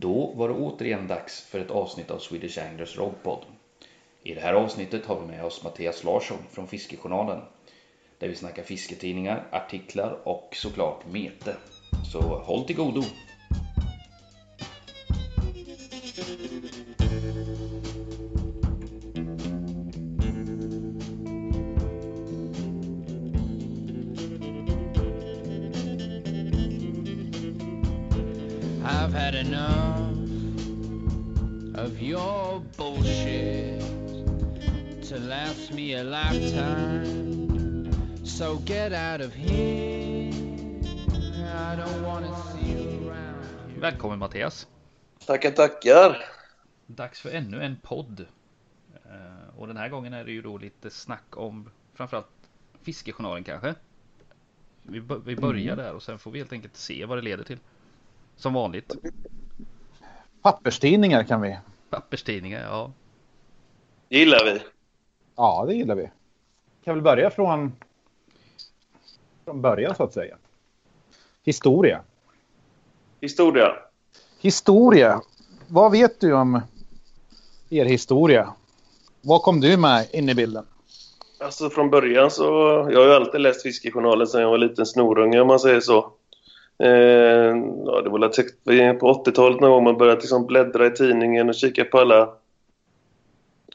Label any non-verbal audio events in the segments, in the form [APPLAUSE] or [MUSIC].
Då var det återigen dags för ett avsnitt av Swedish Anglers RobPod. I det här avsnittet har vi med oss Mattias Larsson från Fiskejournalen. Där vi snackar fisketidningar, artiklar och såklart mete. Så håll till godo! A lifetime. So get out of here. I don't wanna see you around. here. Välkommen Mattias! Tackar, tackar. Dags för ännu en podd. Eh, Och den här gången är det ju då lite snack om framförallt Fiskejournalen kanske. Vi, vi börjar där och sen får vi helt enkelt se vad det leder till. Som vanligt. Papperstidningar kan vi. Papperstidningar, ja. Gillar vi. Ja, det gillar vi. Kan väl börja från, från början så att säga. Historia. Historia. Historia. Vad vet du om er historia? Vad kom du med in i bilden? Alltså från början så... Jag har ju alltid läst Fiskejournalen sedan jag var liten snorunge om man säger så. Eh, ja, det var på 80-talet någon gång man började liksom bläddra i tidningen och kika på alla...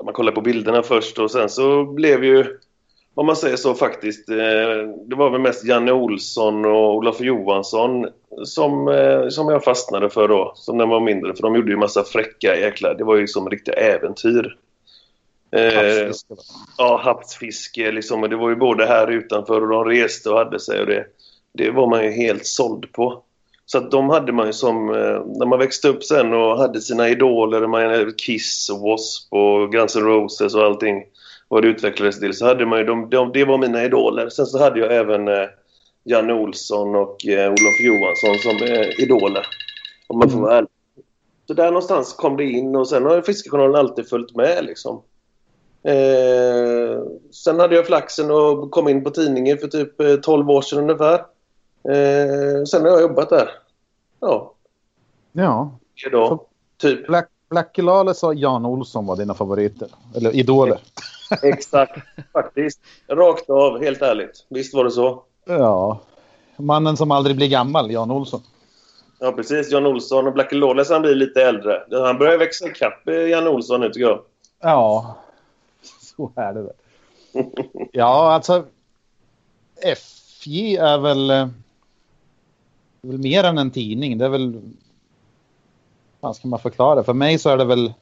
Man kollade på bilderna först och sen så blev ju... Om man säger så faktiskt. Eh, det var väl mest Janne Olsson och Olof Johansson som, eh, som jag fastnade för då. Som när jag var mindre. För de gjorde ju massa fräcka jäklar. Det var ju som riktiga äventyr. Eh, Havsfiske, va? ja, havsfiske liksom. Och det var ju både här utanför och de reste och hade sig och det, det var man ju helt såld på. Så att de hade man ju som, eh, när man växte upp sen och hade sina idoler, man, Kiss och W.A.S.P. och Guns N' Roses och allting vad det utvecklades till så hade man ju, de, de, det var mina idoler. Sen så hade jag även eh, Janne Olsson och eh, Olof Johansson som eh, idoler. Om man får vara ärlig. Så där någonstans kom det in och sen har Fiskejournalen alltid följt med liksom. Eh, sen hade jag flaxen och kom in på tidningen för typ eh, 12 år sedan ungefär. Eh, sen har jag jobbat där. Ja, Ja. idag. Typ. Black, Blackie Lawless och Jan Olsson var dina favoriter. Eller idoler. Exakt. [LAUGHS] Faktiskt. Rakt av, helt ärligt. Visst var det så. Ja. Mannen som aldrig blir gammal, Jan Olsson. Ja, precis. Jan Olsson och Blackie Lawless han blir lite äldre. Han börjar växa ikapp eh, Jan Olsson nu tycker jag. Ja, så är det väl. [LAUGHS] Ja, alltså. FJ är väl, eh, det är väl mer än en tidning. Det är väl. Vad ska man förklara? För mig så är det väl.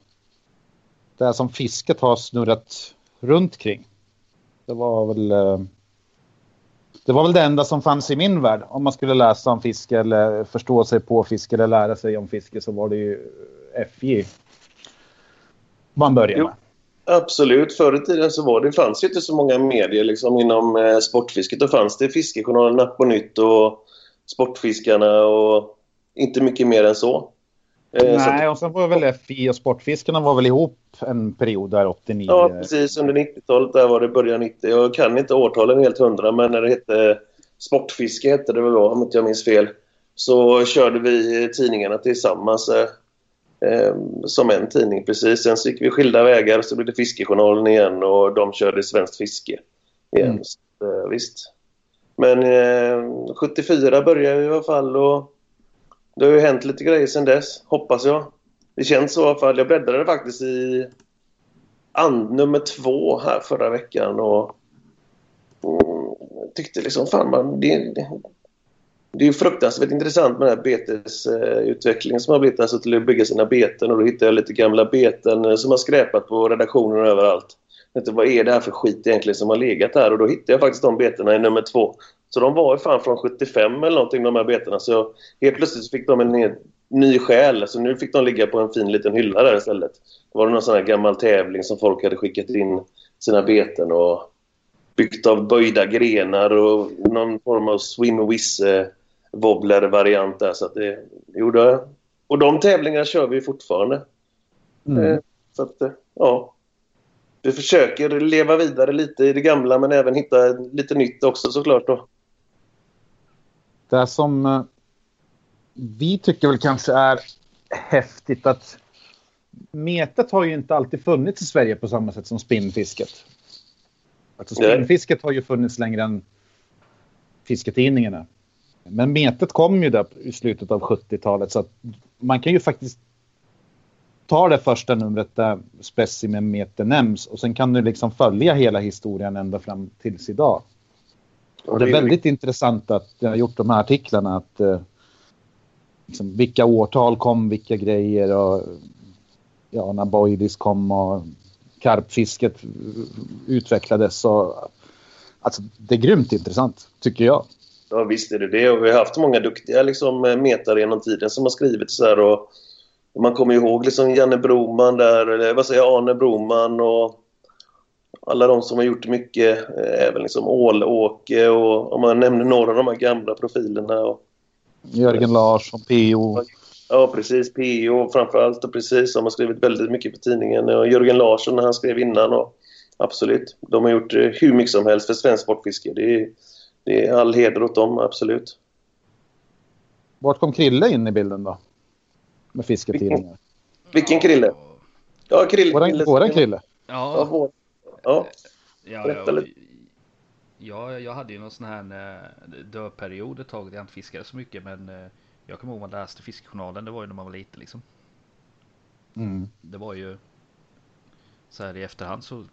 Det som fisket har snurrat runt kring. Det var väl. eh, Det var väl det enda som fanns i min värld. Om man skulle läsa om fiske eller förstå sig på fiske eller lära sig om fiske så var det ju FJ. Man började Jo. med. Absolut. Förr i tiden så var det, fanns ju inte så många medier liksom, inom eh, sportfisket. Då fanns det Fiskejournalen, Napp och Nytt och Sportfiskarna och inte mycket mer än så. Eh, så att- Nej, och sen var väl FI och Sportfiskarna var väl ihop en period där 89. Ja, precis. Under 90-talet där var det början 90. Jag kan inte årtalen helt hundra, men när det hette Sportfiske hette det väl då, om inte jag minns fel. Så körde vi tidningarna tillsammans eh, eh, som en tidning precis. Sen så gick vi skilda vägar så blev det Fiskejournalen igen och de körde Svenskt Fiske igen. Mm. Så, eh, visst. Men eh, 74 började vi i alla fall och det har ju hänt lite grejer sedan dess, hoppas jag. Det känns så i alla fall. Jag bläddrade faktiskt i and, nummer två här förra veckan och mm, tyckte liksom fan man, det, det, det är ju fruktansvärt intressant med den här betesutvecklingen som har blivit alltså till att bygga sina beten och då hittade jag lite gamla beten som har skräpat på redaktionen och överallt. Tänkte, vad är det här för skit egentligen som har legat här? Och då hittade jag faktiskt de betena i nummer två. Så de var ju fan från 75 eller någonting de här betena. Så jag, helt plötsligt fick de en ny själ. Så nu fick de ligga på en fin liten hylla där istället. Det var någon sån här gammal tävling som folk hade skickat in sina beten och byggt av böjda grenar och någon form av swim wisse wobbler variant där. Så att det gjorde... Och de tävlingarna kör vi fortfarande. Mm. Eh, Så att, eh, ja. Vi försöker leva vidare lite i det gamla men även hitta lite nytt också såklart då. Det som eh, vi tycker väl kanske är häftigt att metet har ju inte alltid funnits i Sverige på samma sätt som spinnfisket. Alltså spinnfisket har ju funnits längre än fisketidningarna. Men metet kom ju där i slutet av 70-talet så att man kan ju faktiskt ta det första numret där specimen meter nämns och sen kan du liksom följa hela historien ända fram tills idag. Och det är väldigt intressant att jag har gjort de här artiklarna. Att, eh, liksom, vilka årtal kom, vilka grejer och ja, när Boydis kom och karpfisket utvecklades. Och, alltså, det är grymt intressant, tycker jag. Ja, visst är det det. Och vi har haft många duktiga liksom, metare genom tiden som har skrivit så här. Och man kommer ihåg liksom Janne Broman där, eller vad säger jag, Arne Broman och alla de som har gjort mycket, eh, även liksom Ål-Åke och om man nämner några av de här gamla profilerna. Och, Jörgen Larsson, PO. Ja, precis. PO framförallt och precis. De har skrivit väldigt mycket för tidningen. Och Jörgen Larsson när han skrev innan. Och, absolut. De har gjort eh, hur mycket som helst för svensk sportfiske. Det är, det är all heder åt dem, absolut. Vart kom Krille in i bilden då? Med fisketidningar. Vilken Krille? Ja, Krille. Våran, våran Krille? Ja, Ja, vår. ja. ja, berätta ja, lite. ja, jag hade ju någon sån här eh, dödperiod ett tag där jag inte fiskade så mycket men eh, jag kommer ihåg man läste Fiskjournalen, det var ju när man var liten liksom. Mm. Det var ju så här i efterhand så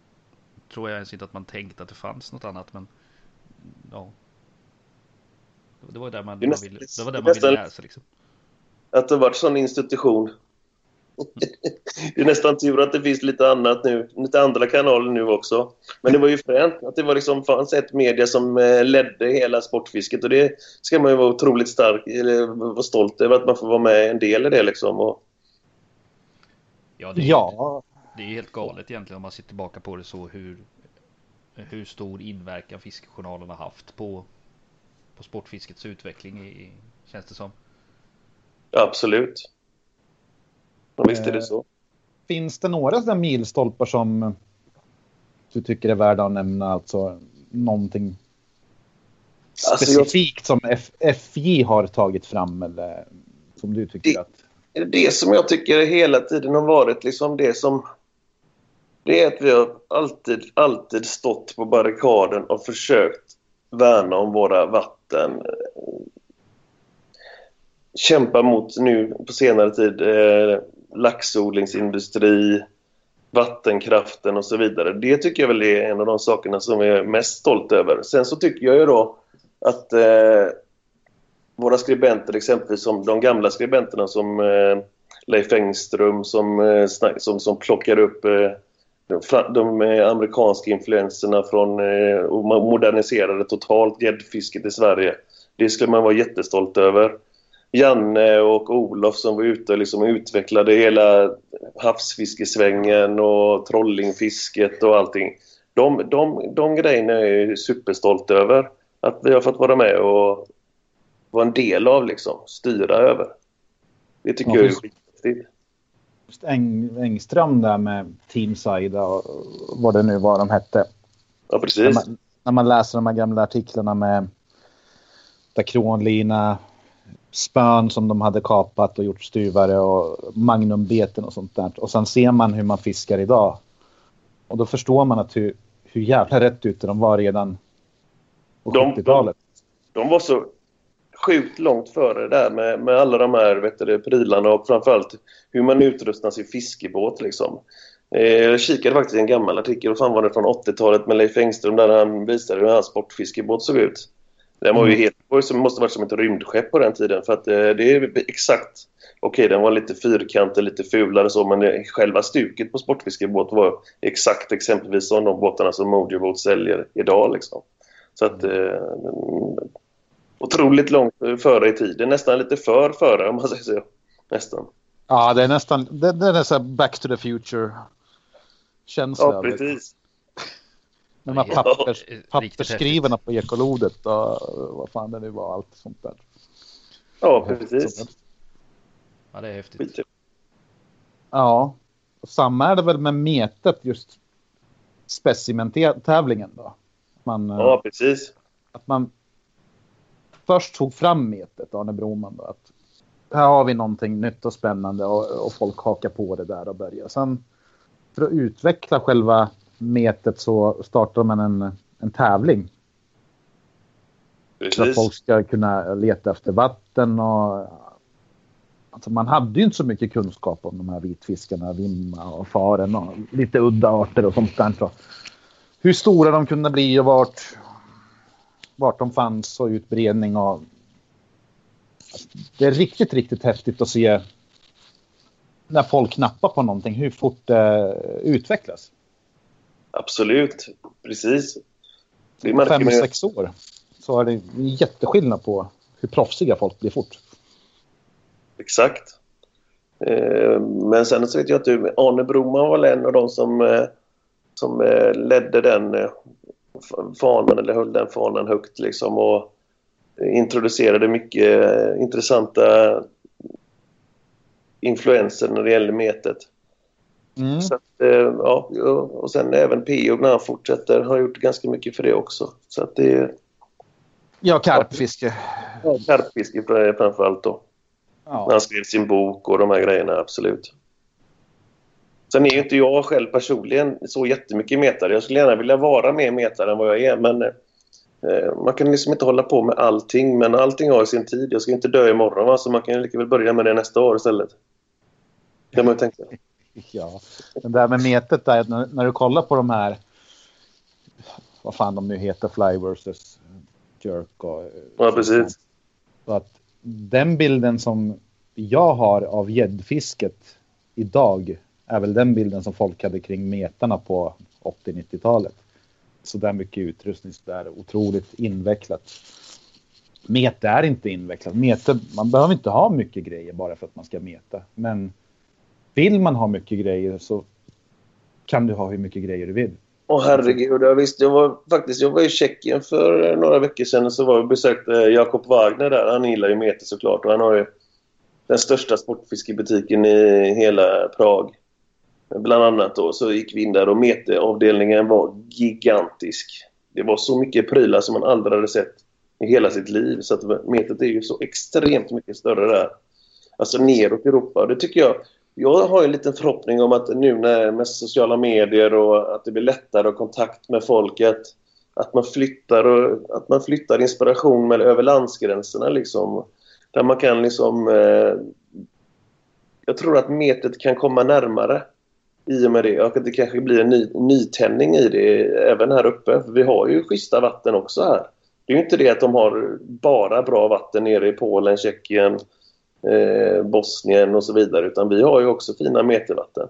tror jag ens inte att man tänkte att det fanns något annat men ja. Det var där man, man ville, det var där man ville läsa liksom. Att det har varit sån institution. [LAUGHS] det är nästan tur att det finns lite annat nu, lite andra kanaler nu också. Men det var ju fränt att det var liksom, fanns ett media som eh, ledde hela sportfisket och det ska man ju vara otroligt stark, eller vara stolt över att man får vara med en del i det liksom. Och, Ja, det är, Ja, det är helt galet egentligen om man ser tillbaka på det så hur hur stor inverkan Fiskejournalen har haft på på sportfiskets utveckling i, känns det som. Absolut. Och visst är det Eh, så. finns det några sådana milstolpar som du tycker är värda att nämna? Alltså någonting Alltså, jag- specifikt som F- FJ har tagit fram eller som du tycker Det- att... det som jag tycker hela tiden har varit liksom det som... Det är att vi har alltid, alltid stått på barrikaden och försökt värna om våra vatten. Kämpa mot nu på senare tid eh, laxodlingsindustri, vattenkraften och så vidare. Det tycker jag väl är en av de sakerna som jag är mest stolt över. Sen så tycker jag ju då att eh, våra skribenter, exempelvis som de gamla skribenterna som eh, Leif Engström som, eh, som, som plockar upp eh, de, de eh, amerikanska influenserna från eh, och moderniserade totalt gäddfisket i Sverige. Det skulle man vara jättestolt över. Janne och Olof som var ute och liksom utvecklade hela havsfiskesvängen och trollingfisket och allting. De, de, de grejerna är jag superstolt över. Att vi har fått vara med och vara en del av, liksom. Styra över. Det tycker Ja, jag är precis. viktigt. Just Eng, Engström där med Team Saida och vad det nu var de hette. Ja, När precis. man, när man läser de här gamla artiklarna med där kronlina, spön som de hade kapat och gjort stuvare och magnumbeten och sånt där. Och sen ser man hur man fiskar idag. Och då förstår man att hur, hur jävla rätt ute de var redan på De- 70-talet. De var så sjukt långt före där med, med alla de här vet du, prylarna och framförallt hur man utrustar sin fiskebåt. Liksom. Eh, jag kikade faktiskt i en gammal artikel, vad fan var det från 80-talet med Leif Engström där han visade hur hans sportfiskebåt såg ut. Den var ju Mm. helt, måste varit som ett rymdskepp på den tiden för att eh, det är exakt Okej, den var lite fyrkantig, lite fulare så, men det, själva stuket på sportfiskebåt var exakt exempelvis som de båtarna som Mojo Boat säljer idag. Liksom. Så att... Eh, otroligt långt före i tiden. Nästan lite för före om man säger så. Nästan. Ja, det är nästan det, det är här back to the future känsla. Ja, precis. De här pappers, pappersskrivarna på ekolodet och vad fan det nu var. Allt sånt där. Ja, precis. Ja, det är häftigt. Ja, och samma är det väl med metet just specimentävlingen då. Man, eh, Ja, precis. Att man först tog fram metet, Arne Broman då. Att här har vi någonting nytt och spännande och, och folk hakar på det där och börjar. Sen för att utveckla själva metet så startar man en, en tävling. Precis. Så att folk ska kunna leta efter vatten och Alltså man hade ju inte så mycket kunskap om de här vitfiskarna, vimma och faren och lite udda arter och sånt där. Så hur stora de kunde bli och vart, vart de fanns och utbredning. Och... Det är riktigt, riktigt häftigt att se när folk nappar på någonting, hur fort det utvecklas. Absolut, precis. Fem, sex år så är det jätteskillnad på hur proffsiga folk blir fort. Exakt. Eh, men sen så vet jag att du, Arne Broman var en av de som, eh, som eh, ledde den fanan eller höll den fanan högt liksom och introducerade mycket intressanta influenser när det gäller metet. Mm. Så att, ja, och sen även P.O. när han fortsätter har gjort ganska mycket för det också. Så att det, ja, karpfiske. Ja, karpfiske framförallt då. Ja. När han skrev sin bok och de här grejerna, absolut. Sen är ju inte jag själv personligen så jättemycket metare. Jag skulle gärna vilja vara mer metare än vad jag är, men eh, man kan liksom inte hålla på med allting. Men allting har sin tid. Jag ska inte dö imorgon, va? så man kan lika väl börja med det nästa år istället. Det man ju tänka. [LAUGHS] Ja, det där med metet där, när, när, du kollar på de här, vad fan de nu heter, Fly versus Jerk och... Ja, precis. Så att den bilden som jag har av gäddfisket idag är väl den bilden som folk hade kring metarna på 80-90-talet. Så där mycket utrustning, så där otroligt invecklat. Mete är inte invecklat. Mete, man behöver inte ha mycket grejer bara för att man ska meta. Men vill man ha mycket grejer så kan du ha hur mycket grejer du vill. Åh herregud, jag visste. Jag var faktiskt jag var i Tjeckien för eh, några veckor sedan och så var jag besökte Jakob Wagner där. Han gillar ju meter såklart och han har ju den största sportfiskebutiken i hela Prag. Bland annat då så gick vi in där och meteravdelningen var gigantisk. Det var så mycket prylar som man aldrig hade sett i hela sitt liv. Så att metet är ju så extremt mycket större där. Alltså neråt Europa. Det tycker jag jag har en liten förhoppning om att nu när med sociala medier och att det blir lättare att ha kontakt med folket att man flyttar, och, att man flyttar inspiration med, över landsgränserna. Liksom, där man kan liksom... Eh, jag tror att metet kan komma närmare i och med det. Och att det kanske blir en ny, nytändning i det även här uppe. För vi har ju schyssta vatten också här. Det är ju inte det att de har bara bra vatten nere i Polen, Tjeckien, eh, Bosnien och så vidare. Utan vi har ju också fina metervatten.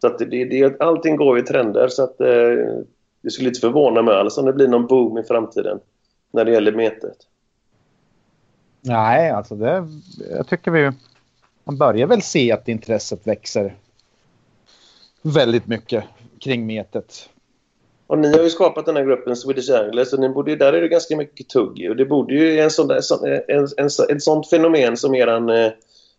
Så att det, det, allting går i trender så att eh, det skulle inte förvåna mig alls om det blir någon boom i framtiden när det gäller metet. Nej, alltså det, jag tycker vi man börjar väl se att intresset växer väldigt mycket kring metet. Och ni har ju skapat den här gruppen Swedish Anglers och ni borde, ju, där är det ganska mycket tugg och det borde ju en sån där, en, en, en, ett sånt fenomen som eran, eh,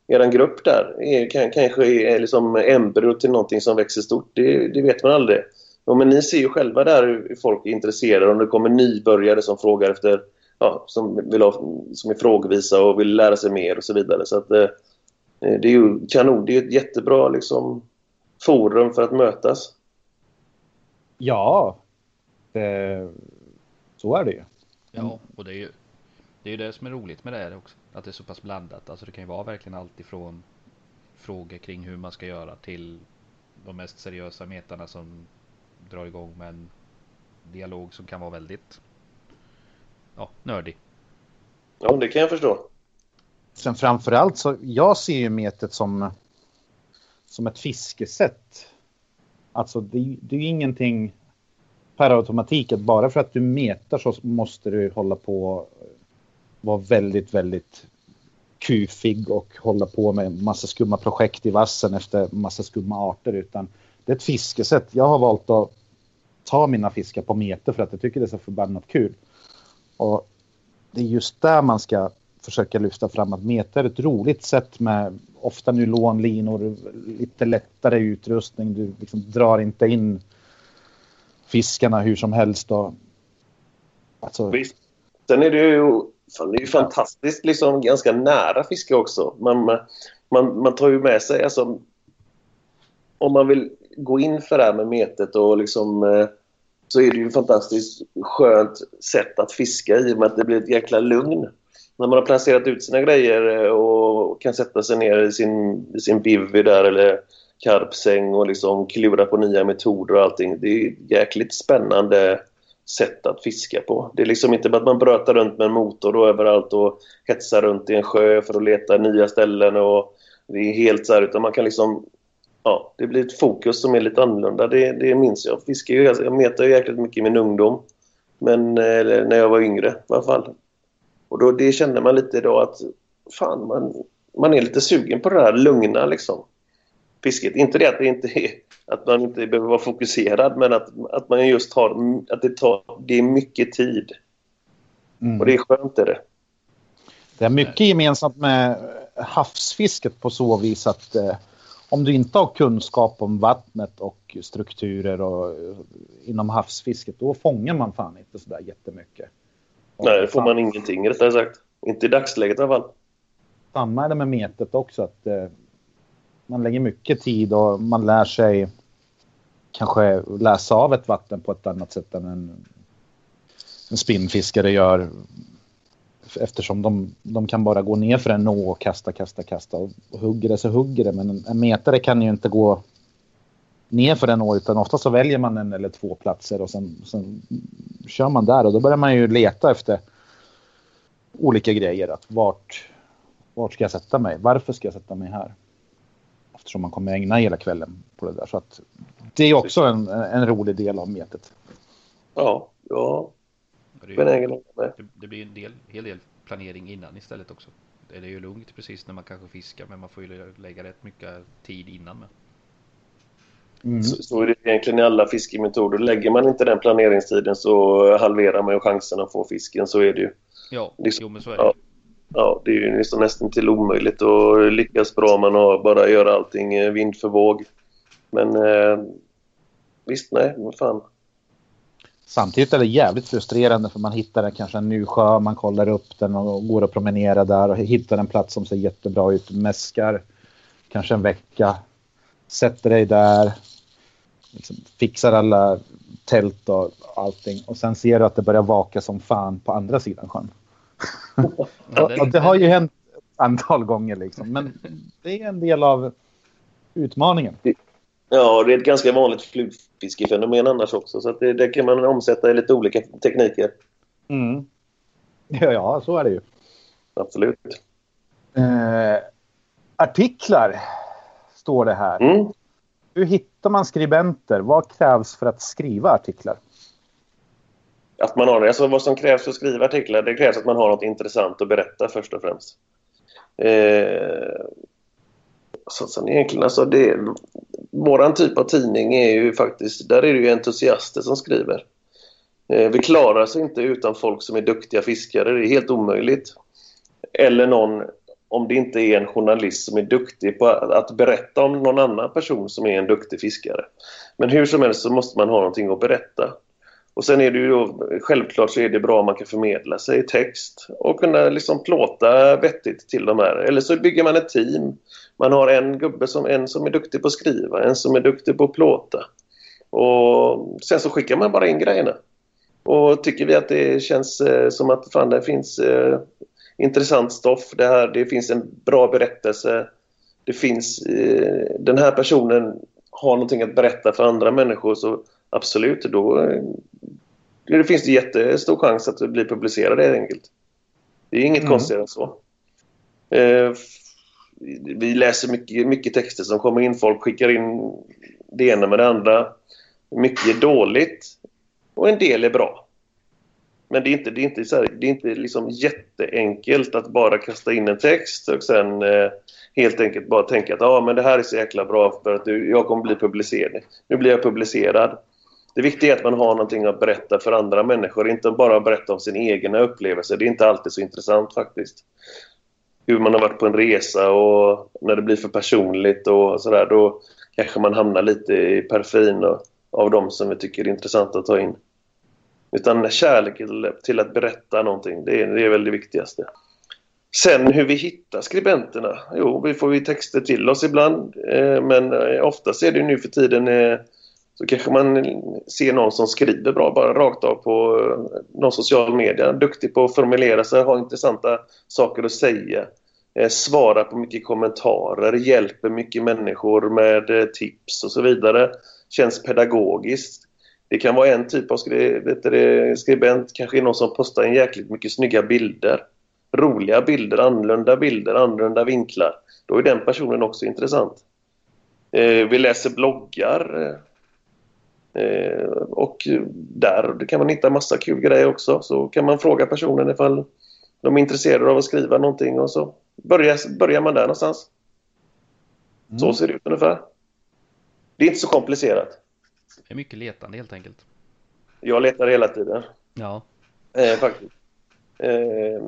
eran grupp där är, kan, kanske är liksom embryo till någonting som växer stort. Det, det vet man aldrig. Ja, men ni ser ju själva där hur folk är intresserade om det kommer nybörjare som frågar efter ja, som, vill ha, som är frågvisa och vill lära sig mer och så vidare. Så att, eh, det är ju kanon. Det är ett jättebra liksom, forum för att mötas. Ja, det, så är det ju. Ja, och det är ju det, är ju det som är roligt med det här också. Att det är så pass blandat. Alltså det kan ju vara verkligen allt ifrån frågor kring hur man ska göra till de mest seriösa metarna som drar igång med en dialog som kan vara väldigt ja, nördig. Ja, det kan jag förstå. Sen framförallt så jag ser ju metet som som ett fiskesätt. Alltså det, det är ju ingenting per automatik att bara för att du metar så måste du hålla på vara väldigt, väldigt kufig och hålla på med massa skumma projekt i vassen efter massa skumma arter utan det är ett fiskesätt. Jag har valt att ta mina fiskar på meter för att jag tycker det är så förbannat kul. Och det är just där man ska försöka lyfta fram att meta är ett roligt sätt med ofta nylonlinor, lite lättare utrustning. Du liksom drar inte in fiskarna hur som helst. Och, alltså... Visst. Sen är det ju fan, det är ju fantastiskt liksom ganska nära fiske också. Man, man, man tar ju med sig, alltså, om man vill gå in för det här med metet och liksom eh, så är det ju ett fantastiskt skönt sätt att fiska i och med att det blir ett jäkla lugn. När man har placerat ut sina grejer eh, och kan sätta sig ner i sin, i sin bivy där eller karpsäng och liksom klura på nya metoder och allting. Det är ett jäkligt spännande sätt att fiska på. Det är liksom inte bara att man brötar runt med en motor och överallt och hetsar runt i en sjö för att leta nya ställen och det är helt så här, utan man kan liksom ja, det blir ett fokus som är lite annorlunda. Det, det minns jag. Fiskar ju, jag metade ju jäkligt mycket i min ungdom. Men eh, eller när jag var yngre i alla fall. Och då, det kände man lite då att fan, man, man är lite sugen på det här lugna liksom. Fisket. Inte det att det inte är att man inte behöver vara fokuserad men att, att man just har att det tar det är mycket tid. Mm. Och det är skönt är det. Det är mycket gemensamt med havsfisket på så vis att eh, om du inte har kunskap om vattnet och strukturer och eh, inom havsfisket, då fångar man fan inte sådär jättemycket. Nej, det får man ingenting rättare sagt. Inte i dagsläget i alla fall. Samma är det med metet också. Att, eh, man lägger mycket tid och man lär sig kanske läsa av ett vatten på ett annat sätt än en, en spinnfiskare gör eftersom de, de kan bara gå ner för en nå och kasta, kasta, kasta. Och, och hugger det så hugger det. Men en, en metare kan ju inte gå ner för en nå utan ofta så väljer man en eller två platser och sen, sen kör man där och då börjar man ju leta efter olika grejer. Att vart, vart ska jag sätta mig? Varför ska jag sätta mig här? Eftersom man kommer ägna hela kvällen på det där. Så att det är också en, en rolig del av metet. Ja, ja det, det blir en del, hel del planering innan istället också. Det är ju lugnt precis när man kanske fiskar men man får ju lägga rätt mycket tid innan med. Mm. Så, så, är det egentligen i alla fiskemetoder. Lägger man inte den planeringstiden så halverar man ju chansen att få fisken. Så är det ju. Ja, liksom, jo, men så är det. Ja, ja, det är ju nästan, nästan till omöjligt att lyckas bra om man har bara gör allting eh, vind för våg. Men eh, visst, nej, vad fan. Samtidigt är det jävligt frustrerande för man hittar kanske en ny sjö, man kollar upp den och går och promenerar där och hittar en plats som ser jättebra ut, mäskar kanske en vecka, sätter dig där, liksom fixar alla tält och allting och sen ser du att det börjar vaka som fan på andra sidan sjön. och [LAUGHS] det har ju hänt ett antal gånger liksom, men det är en del av utmaningen. Ja, det är ett ganska vanligt flugfiskefenomen annars också. Så det, det, kan man omsätta i lite olika tekniker. Mm. Ja, ja, så är det ju. Absolut. Eh, artiklar står det här. Mm. Hur hittar man skribenter? Vad krävs för att skriva artiklar? Att man har, alltså vad som krävs för att skriva artiklar, det krävs att man har något intressant att berätta först och främst. Eh, så, sen egentligen, alltså det, våran typ av tidning är ju faktiskt, där är det ju entusiaster som skriver. Eh, vi klarar oss inte utan folk som är duktiga fiskare, det är helt omöjligt. Eller någon, om det inte är en journalist som är duktig på att berätta om någon annan person som är en duktig fiskare. Men hur som helst så måste man ha någonting att berätta. Och sen är det ju då, självklart så är det bra om man kan förmedla sig i text och kunna liksom plåta vettigt till de här. Eller så bygger man ett team. Man har en gubbe som, en som är duktig på att skriva, en som är duktig på att plåta. Och sen så skickar man bara in grejerna. Och tycker vi att det känns eh, som att fan, det finns eh, intressant stoff, det, här, det finns en bra berättelse, det finns, eh, den här personen har någonting att berätta för andra människor så absolut, då eh, det finns det jättestor chans att det blir publicerat helt enkelt. Det är inget mm. konstigare än så. Eh, vi läser mycket, mycket texter som kommer in. Folk skickar in det ena med det andra. Mycket är dåligt och en del är bra. Men det är inte, det är inte, så här, det är inte liksom jätteenkelt att bara kasta in en text och sen eh, helt enkelt bara tänka att ah, men det här är så jäkla bra för att jag kommer bli publicerad. Nu blir jag publicerad. Det viktiga är att man har någonting att berätta för andra människor, inte bara berätta om sin egna upplevelse. Det är inte alltid så intressant faktiskt. Hur man har varit på en resa och när det blir för personligt och sådär, då kanske man hamnar lite i perfin av de som vi tycker är intressanta att ta in. Utan kärlek till, till att berätta någonting, det är, det är väl det viktigaste. Sen hur vi hittar skribenterna? Jo, vi får ju texter till oss ibland. Eh, men eh, oftast är det nu för tiden eh, så kanske man ser någon som skriver bra bara rakt av på eh, någon social media. Duktig på att formulera sig, har intressanta saker att säga. Eh, svarar på mycket kommentarer, hjälper mycket människor med eh, tips och så vidare. Känns pedagogiskt. Det kan vara en typ av skri det, skribent, kanske någon som postar en jäkligt mycket snygga bilder. Roliga bilder, annorlunda bilder, annorlunda vinklar. Då är den personen också intressant. Eh, vi läser bloggar. Eh, och där kan man hitta massa kul grejer också. Så kan man fråga personen ifall de är intresserade av att skriva någonting och så börjar, börjar man där någonstans. Mm. Så ser det ut ungefär. Det är inte så komplicerat. Det är mycket letande helt enkelt. Jag letar hela tiden. Ja. Eh, faktiskt. Eh,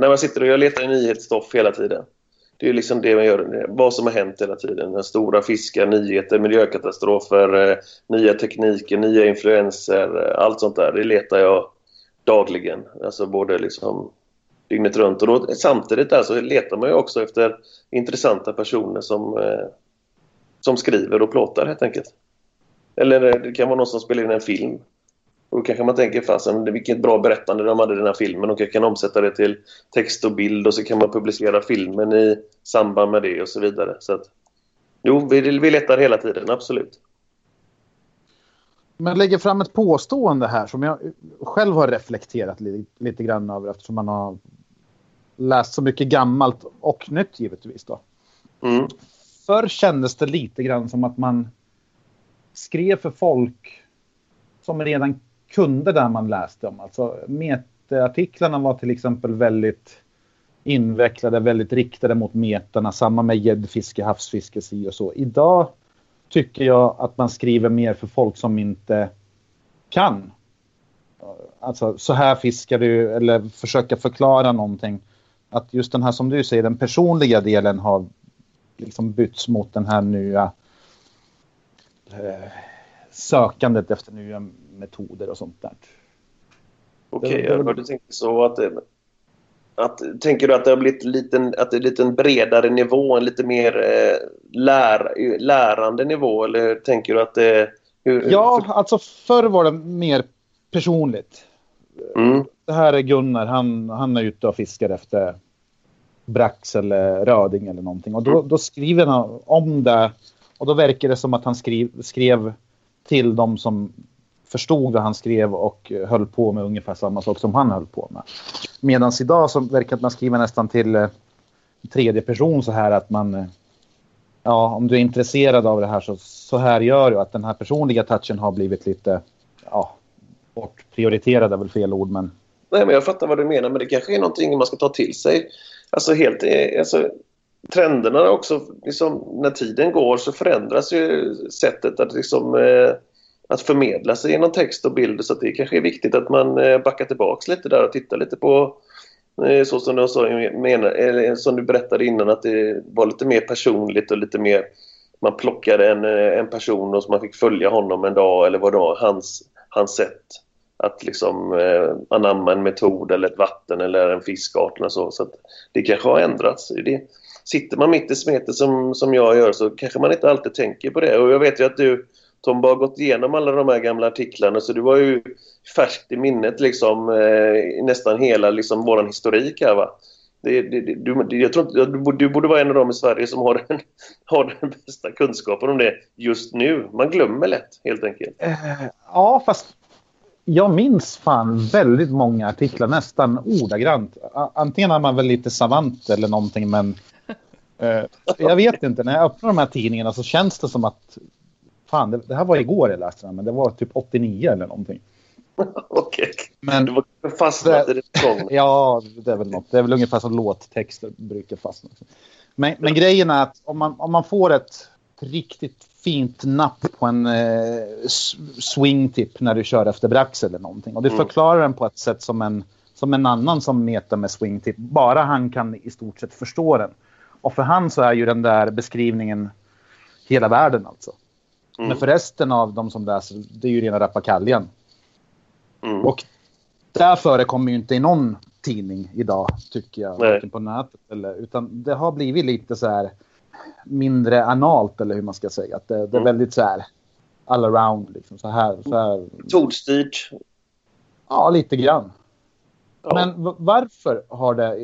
när man sitter och jag letar i nyhetsstoff hela tiden. Det är liksom det man gör, vad som har hänt hela tiden. Den stora fiskar, nyheter, miljökatastrofer, eh, nya tekniker, nya influenser, eh, allt sånt där. Det letar jag dagligen. Alltså både liksom dygnet runt. Och då, samtidigt där så letar man ju också efter intressanta personer som, eh, som skriver och plåtar helt enkelt. Eller det kan vara någon som spelar in en film. Och då kanske man tänker, fasen vilket bra berättande de hade i den här filmen och jag kan omsätta det till text och bild och så kan man publicera filmen i samband med det och så vidare. Så att, jo, vi, vi letar hela tiden, absolut. Men lägger fram ett påstående här som jag själv har reflekterat lite, lite grann över eftersom man har läst så mycket gammalt och nytt givetvis. Då. Mm. Förr kändes det lite grann som att man skrev för folk som redan kunde det man läste om. Alltså metaartiklarna var till exempel väldigt invecklade, väldigt riktade mot metarna. Samma med gäddfiske, havsfiske, si och så. Idag tycker jag att man skriver mer för folk som inte kan. Alltså så här fiskar du eller försöka förklara någonting. Att just den här som du säger, den personliga delen har liksom bytts mot den här nya eh, sökandet efter nya metoder och sånt där. Okej, okay, jag hörde tänka så att, att Tänker du att det har blivit liten, att det är lite en bredare nivå, en lite mer eh, lär, lärande nivå? Eller tänker du att det... Hur, ja, för... alltså förr var det mer personligt. Mm. Det här är Gunnar, han, han är ute och fiskar efter brax eller röding eller någonting. Och då, mm. då skriver han om det. Och då verkar det som att han skrev, skrev till de som förstod vad han skrev och höll på med ungefär samma sak som han höll på med. Medan idag så verkar det man skriva nästan till eh, tredje person så här att man... Eh, ja, om du är intresserad av det här så, så här gör du. Att den här personliga touchen har blivit lite... Ja, bortprioriterad är väl fel ord men... Nej, men jag fattar vad du menar, men det kanske är någonting man ska ta till sig. Alltså helt... Eh, alltså, trenderna också, liksom, när tiden går så förändras ju sättet att liksom... Eh, att förmedla sig genom text och bild. Så det kanske är viktigt att man eh, backar tillbaks lite där och tittar lite på eh, så som du, sa, menar, eller som du berättade innan att det var lite mer personligt och lite mer man plockade en, eh, en person och så man fick följa honom en dag eller vad det var, hans, hans sätt att liksom eh, anamma en metod eller ett vatten eller en fiskart eller så. så det kanske har ändrats. Det, sitter man mitt i smeten som, som jag gör så kanske man inte alltid tänker på det. Och jag vet ju att du Tom har gått igenom alla de här gamla artiklarna så du var ju färskt i minnet liksom eh, nästan hela liksom våran historik här va. Det, det, du, jag tror inte, du, du borde vara en av dem i Sverige som har den, [LAUGHS] har den bästa kunskapen om det just nu. Man glömmer lätt helt enkelt. Eh, ja, fast jag minns fan väldigt många artiklar, nästan ordagrant. Antingen är man väl lite savant eller någonting, men eh, jag vet inte. När jag öppnar de här tidningarna så känns det som att fan, det, det, här var igår jag läste den, men det var typ 89 eller någonting. [LAUGHS] Okej, okay. men du var fastnat i det [LAUGHS] Ja, det är väl något. Det är väl ungefär som låttexter brukar fastna. Men, men grejen är att om man, om man får ett riktigt fint napp på en eh, swingtip när du kör efter brax eller någonting. Och du mm. förklarar den på ett sätt som en, som en annan som metar med swingtip. Bara han kan i stort sett förstå den. Och för han så är ju den där beskrivningen hela världen alltså. Mm. Men för resten av de som läser, det är ju rena rappakaljan. Mm. Och det förekommer ju inte i någon tidning idag, tycker jag. Varken på nätet eller... Utan det har blivit lite så här mindre analt, eller hur man ska säga. Att det, det är Mm. väldigt så här all around, liksom. Så här, så här. Metodstyrt. Ja, lite grann. Ja. Men varför har det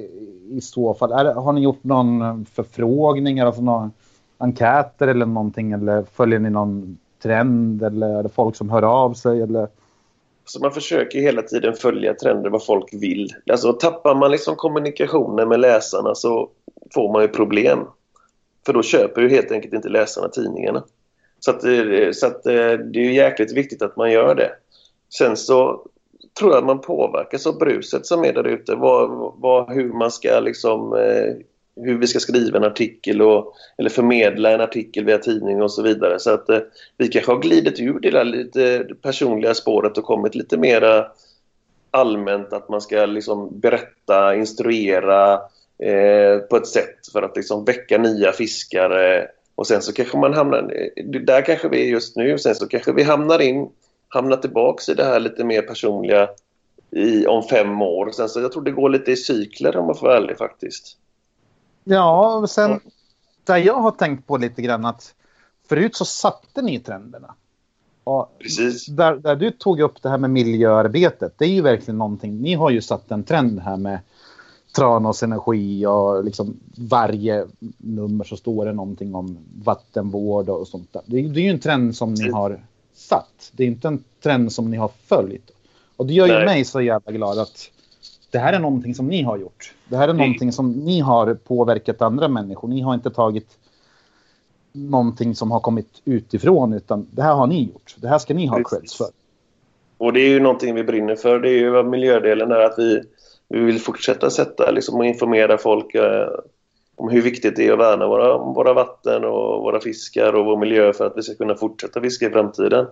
i, så fall? Är har ni gjort någon förfrågning, alltså någon enkäter eller någonting? Eller följer ni någon trend? Eller är det folk som hör av sig? Eller? Så man försöker hela tiden följa trender, vad folk vill. Alltså tappar man liksom kommunikationen med läsarna så får man ju problem. För då köper ju helt enkelt inte läsarna tidningarna. Så, att, eh, så att, eh, det är ju jäkligt viktigt att man gör det. Sen så tror jag att man påverkas av bruset som är där ute. Vad, vad, hur man ska liksom... eh, Hur vi ska skriva en artikel och, eller förmedla en artikel via tidning och så vidare. Så att eh, vi kanske har glidit ur det där lite personliga spåret och kommit lite mera allmänt att man ska liksom berätta, instruera eh, på ett sätt för att liksom väcka nya fiskare och sen så kanske man hamnar, eh, där kanske vi är just nu, sen så kanske vi hamnar in, hamnar tillbaks i det här lite mer personliga i, om fem år. Sen så jag tror det går lite i cykler om man får vara ärlig faktiskt. Ja, och sen där jag har tänkt på lite grann att förut så satte ni trenderna. Och Precis. där, där du tog upp det här med miljöarbetet, det är ju verkligen någonting. Ni har ju satt en trend här med Tranås Energi och liksom varje nummer så står det någonting om vattenvård och sånt där. Det, är- det är ju en trend som ni har satt. Det är inte en trend som ni har följt. Och det gör ju Nej. mig så jävla glad att det här är någonting som ni har gjort. Det här är Mm. någonting som ni har påverkat andra människor. Ni har inte tagit någonting som har kommit utifrån utan det här har ni gjort. Det här ska ni ha Precis. creds för. Och det är ju någonting vi brinner för. Det är ju vad miljödelen är att vi, vi vill fortsätta sätta liksom, och informera folk eh, om hur viktigt det är att värna våra, våra vatten och våra fiskar och vår miljö för att vi ska kunna fortsätta fiska i framtiden.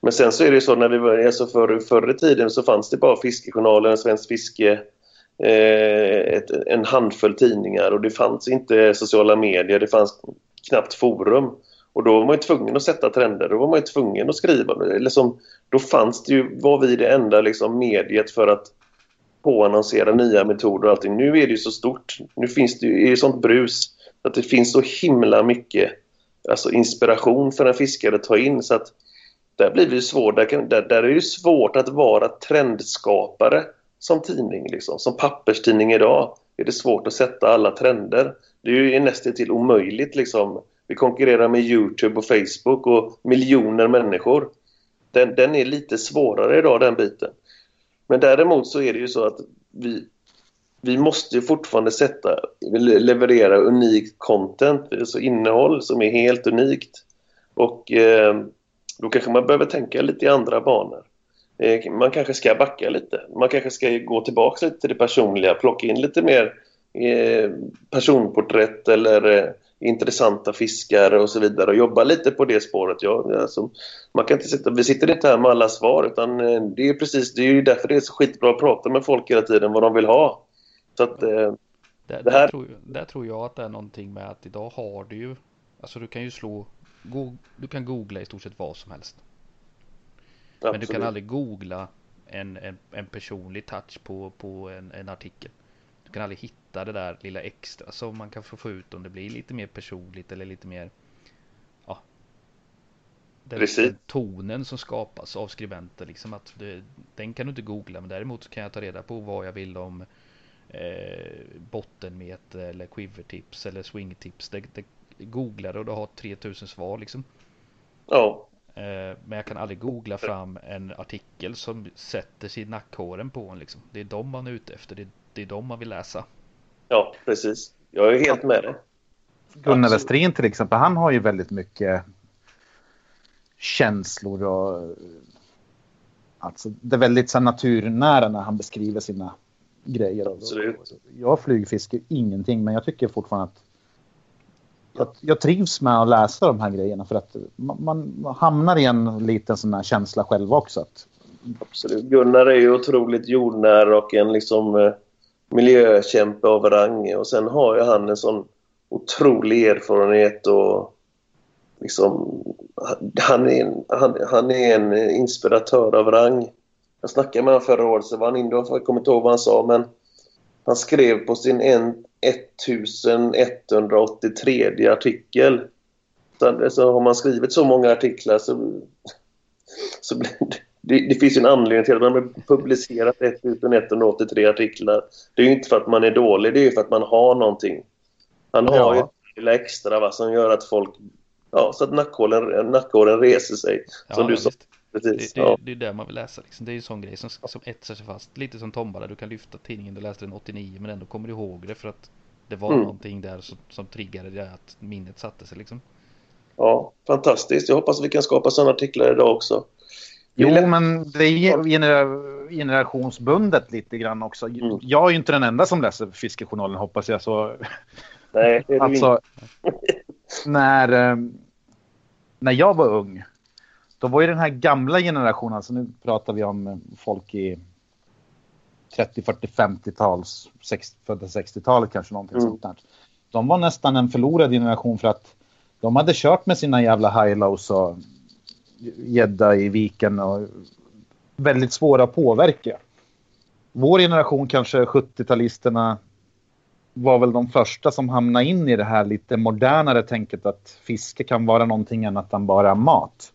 Men sen så är det så när vi började, alltså förr, förr i tiden så fanns det bara Fiskejournalen, svenskt Fiske, eh, ett, en handfull tidningar och det fanns inte sociala medier, det fanns knappt forum. Och då var man ju tvungen att sätta trender, då var man ju tvungen att skriva. Liksom, då fanns det ju, var vi det enda liksom mediet för att påannonsera nya metoder och allting. Nu är det ju så stort. Nu finns det ju är det sånt brus att det finns så himla mycket alltså inspiration för en fiskare att ta in så att där blir det ju svårt. Där, kan, där, där är det ju svårt att vara trendskapare som tidning. Liksom. Som papperstidning idag är det svårt att sätta alla trender. Det är ju nästan till omöjligt. Liksom. Vi konkurrerar med Youtube och Facebook och miljoner människor. Den, den är lite svårare idag, den biten. Men däremot så är det ju så att vi, vi måste ju fortfarande sätta, leverera unikt content, alltså innehåll som är helt unikt. Och eh, då kanske man behöver tänka lite i andra banor. Eh, man kanske ska backa lite. Man kanske ska gå tillbaka lite till det personliga, plocka in lite mer eh, personporträtt eller eh, intressanta fiskare och så vidare och jobba lite på det spåret. Ja, alltså, man kan inte sitta, vi sitter inte här med alla svar utan eh, det är precis det är ju därför det är så skitbra att prata med folk hela tiden vad de vill ha. Så att, eh, Där, Det där, här- tror, där tror jag att det är någonting med att idag har du ju Alltså du kan ju slå go, Du kan googla i stort sett vad som helst Men du kan absolut. aldrig googla en, en, en personlig touch på, på en, en artikel Du kan aldrig hitta det där lilla extra som man kan få ut om det blir lite mer personligt eller lite mer Ja den, Precis. den tonen som skapas av skribenter liksom att det, Den kan du inte googla men däremot kan jag ta reda på vad jag vill om eh, bottenmeter eller quivertips eller swingtips. Det, det googlar och du har 3000 svar liksom. Ja, Eh, men jag kan aldrig googla fram en artikel som sätter sig i nackhåren på en liksom. Det är de man är ute efter. Det, det är de man vill läsa. ja, precis. Jag är helt med dig. Gunnar. Westrin till exempel, han har ju väldigt mycket känslor och alltså det är väldigt så här, naturnära när han beskriver sina grejer. Absolut. jag flygfiskar ingenting men jag tycker fortfarande att jag, jag trivs med att läsa de här grejerna för att man, man hamnar i en liten sån här känsla själv också. Att, Absolut. Gunnar är ju otroligt jordnära och en liksom eh, miljökämpe av rang. Och sen har ju han en sån otrolig erfarenhet och liksom han är en, han, han är en inspiratör av rang. Jag snackade med honom förra året så var han inne jag kommer inte ihåg vad han sa men han skrev på sin 1183 artikel. Så, så har man skrivit så många artiklar så, så blir det, det, det finns ju en anledning till att man har publicerat 1183 artiklar. Det är ju inte för att man är dålig, det är ju för att man har någonting. Han har Ja. ju ett lilla extra va, som gör att folk... Ja, så att nackhåren, nackhåren reser sig. Som Ja, du ja, sa precis. Det, det, Ja. det är det man vill läsa liksom. Det är ju en sån grej som, som etsar sig fast. Lite som Tomba där du kan lyfta tidningen du läste den 89 men ändå kommer du ihåg det för att det var Mm. någonting där som, som triggade det att minnet satte sig liksom. ja, fantastiskt. Jag hoppas vi kan skapa sådana artiklar idag också. Jo, men det är genera- generationsbundet lite grann också. Mm. Jag är ju inte den enda som läser Fiskejournalen hoppas jag. Så, [LAUGHS] Nej, det är det alltså, [LAUGHS] när, eh, när jag var ung, då var ju den här gamla generationen, alltså nu pratar vi om eh, folk i 30, 40, 50-tals, 60, födda 60-talet kanske någonting Mm. sånt där. De var nästan en förlorad generation för att de hade kört med sina jävla high-lows och gädda i viken och väldigt svåra att påverka. Vår generation, kanske 70-talisterna, var väl de första som hamnade in i det här lite modernare tänket att fiske kan vara någonting annat än bara mat.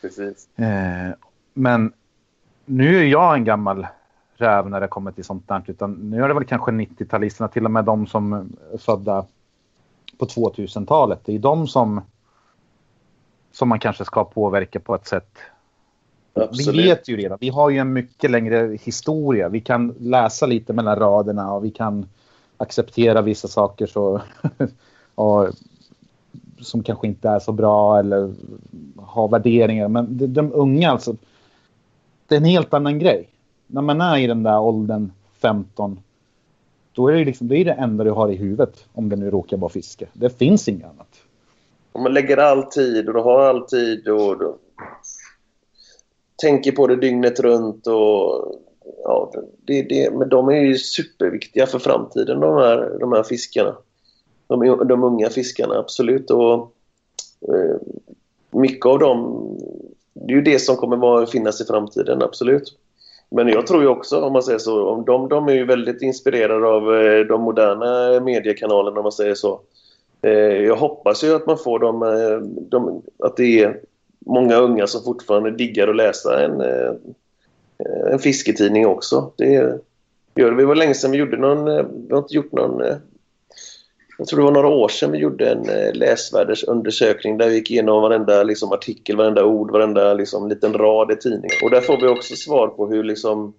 Precis. Eh, men nu är jag en gammal räv när det kommer till sånt där. Utan nu är det väl kanske 90-talisterna, till och med de som är födda på 2000-talet. Det är de som, som man kanske ska påverka på ett sätt. Absolut. Vi vet ju redan, vi har ju en mycket längre historia. Vi kan läsa lite mellan raderna och vi kan acceptera vissa saker så, [LAUGHS] och, som kanske inte är så bra eller ha värderingar. Men de, de unga alltså, det är en helt annan grej. När man är i den där åldern 15, då är det, liksom, det är det enda du har i huvudet om det nu råkar vara fiske. Det finns inget annat. Om man lägger all tid och du har all tid och du tänker på det dygnet runt och ja, det, det, men de är ju superviktiga för framtiden de här, de här fiskarna. De, de unga fiskarna, absolut. Och, eh, mycket av dem, det är ju det som kommer vara, finnas i framtiden, absolut. Men jag tror ju också, om man säger så, om de, de är ju väldigt inspirerade av eh, de moderna mediekanalerna, om man säger så. Eh, jag hoppas ju att man får dem, eh, de, att det är många unga som fortfarande diggar att läsa en, eh, en fisketidning också. Det gör vi. Det var länge sedan vi gjorde någon, vi har inte gjort någon, jag tror det var några år sedan vi gjorde en läsvärdesundersökning där vi gick igenom varenda liksom, artikel, varenda ord, varenda liksom, liten rad i tidningen. Och där får vi också svar på hur liksom,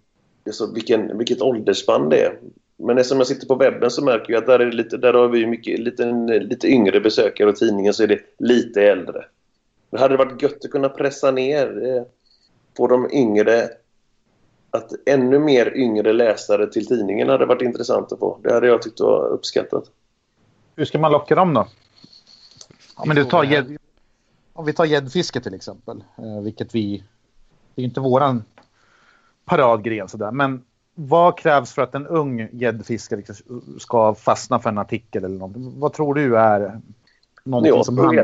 alltså, vilken, vilket åldersspann det är. Men eftersom jag sitter på webben så märker jag att där, är det lite, där har vi mycket, lite, lite yngre besökare och tidningen så är det lite äldre. Det hade varit gött att kunna pressa ner eh, på de yngre att ännu mer yngre läsare till tidningen hade varit intressant att få. Det hade jag tyckt var uppskattat. Hur ska man locka dem då? Ja, men du tar gädd, om vi tar gäddfiske till exempel, eh, vilket vi... Det är ju inte våran paradgren sådär, men vad krävs för att en ung gäddfiskare ska fastna för en artikel eller någonting? Vad tror du är någonting Jag som han...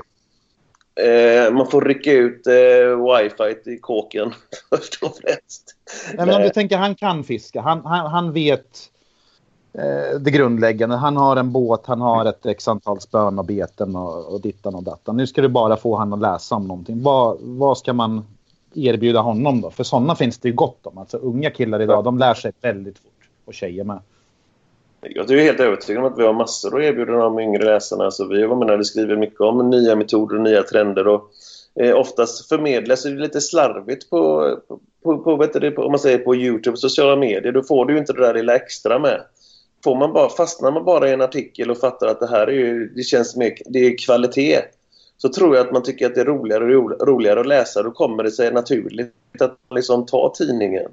Eh, man får rycka ut eh, wifi i kåken [LAUGHS] först och främst. Nej, men om du tänker han kan fiska, han, han, han vet eh, det grundläggande. Han har en båt, han har ett x antal spön och beten och, och dittan och dattan. Nu ska du bara få han att läsa om någonting. Vad, vad ska man erbjuda honom då? För sådana finns det ju gott om. Alltså unga killar idag, de lär sig väldigt fort. Och tjejer med. Jag är helt övertygad om att vi har massor att erbjuda de yngre läsarna. Så vi, menar, vi skriver mycket om nya metoder och nya trender. Och, eh, oftast förmedlas det lite slarvigt på, på, på, vet du, på, om man säger på Youtube och sociala medier. Då får du inte det där lilla extra med. Får man bara, fastnar man bara i en artikel och fattar att det här är ju, det känns mer, det är kvalitet så tror jag att man tycker att det är roligare och ro- roligare att läsa. Då kommer det sig naturligt att liksom ta tidningen.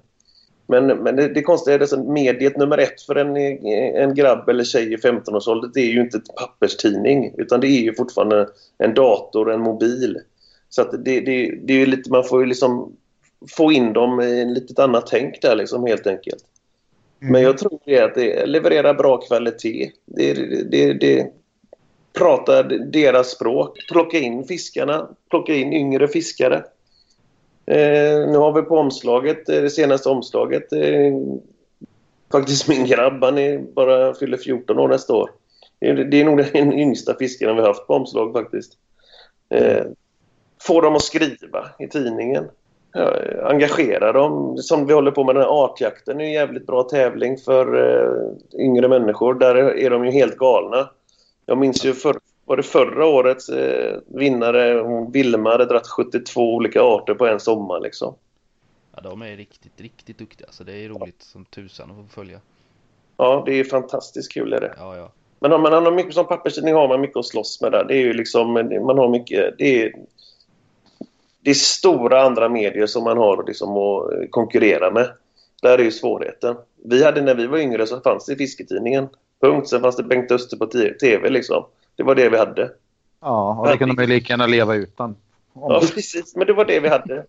Men, men det, det konstiga är att mediet nummer ett för en, en grabb eller tjej i 15-årsåldern det är ju inte ett papperstidning utan det är ju fortfarande en dator, en mobil. Så det, det, det är lite, man får ju liksom få in dem i ett litet annat tänk där liksom helt enkelt. Men jag tror det är att det levererar bra kvalitet. Det, det, det, Prata deras språk. Plocka in fiskarna, plocka in yngre fiskare. Eh, nu har vi på omslaget, eh, det senaste omslaget, eh, faktiskt min grabb, han är bara fyller 14 år nästa år. Det är, det är nog den [LAUGHS] yngsta fiskaren vi har haft på omslag faktiskt. Eh, få dem att skriva i tidningen. Ja, eh, engagera dem. Som vi håller på med den här artjakten, det är en jävligt bra tävling för eh, yngre människor. Där är de ju helt galna. Jag minns ju för, var det förra årets eh, vinnare, hon Vilma, hade dragit 72 olika arter på en sommar liksom. Ja, de är riktigt, riktigt duktiga. Så det är roligt som tusan att få följa. Ja, det är fantastiskt kul är det. Ja, ja. Men om man har mycket som papperstidning har man mycket att slåss med där. Det är ju liksom, man har mycket, det är, det är stora andra medier som man har liksom att konkurrera med. Där är ju svårigheten. Vi hade när vi var yngre så fanns det Fisketidningen. Punkt. Sen fanns det Bengt Öster på TV liksom. Det var det vi hade. Ja, och det kunde man ju lika gärna leva utan. Ja, precis. Men det var det vi hade.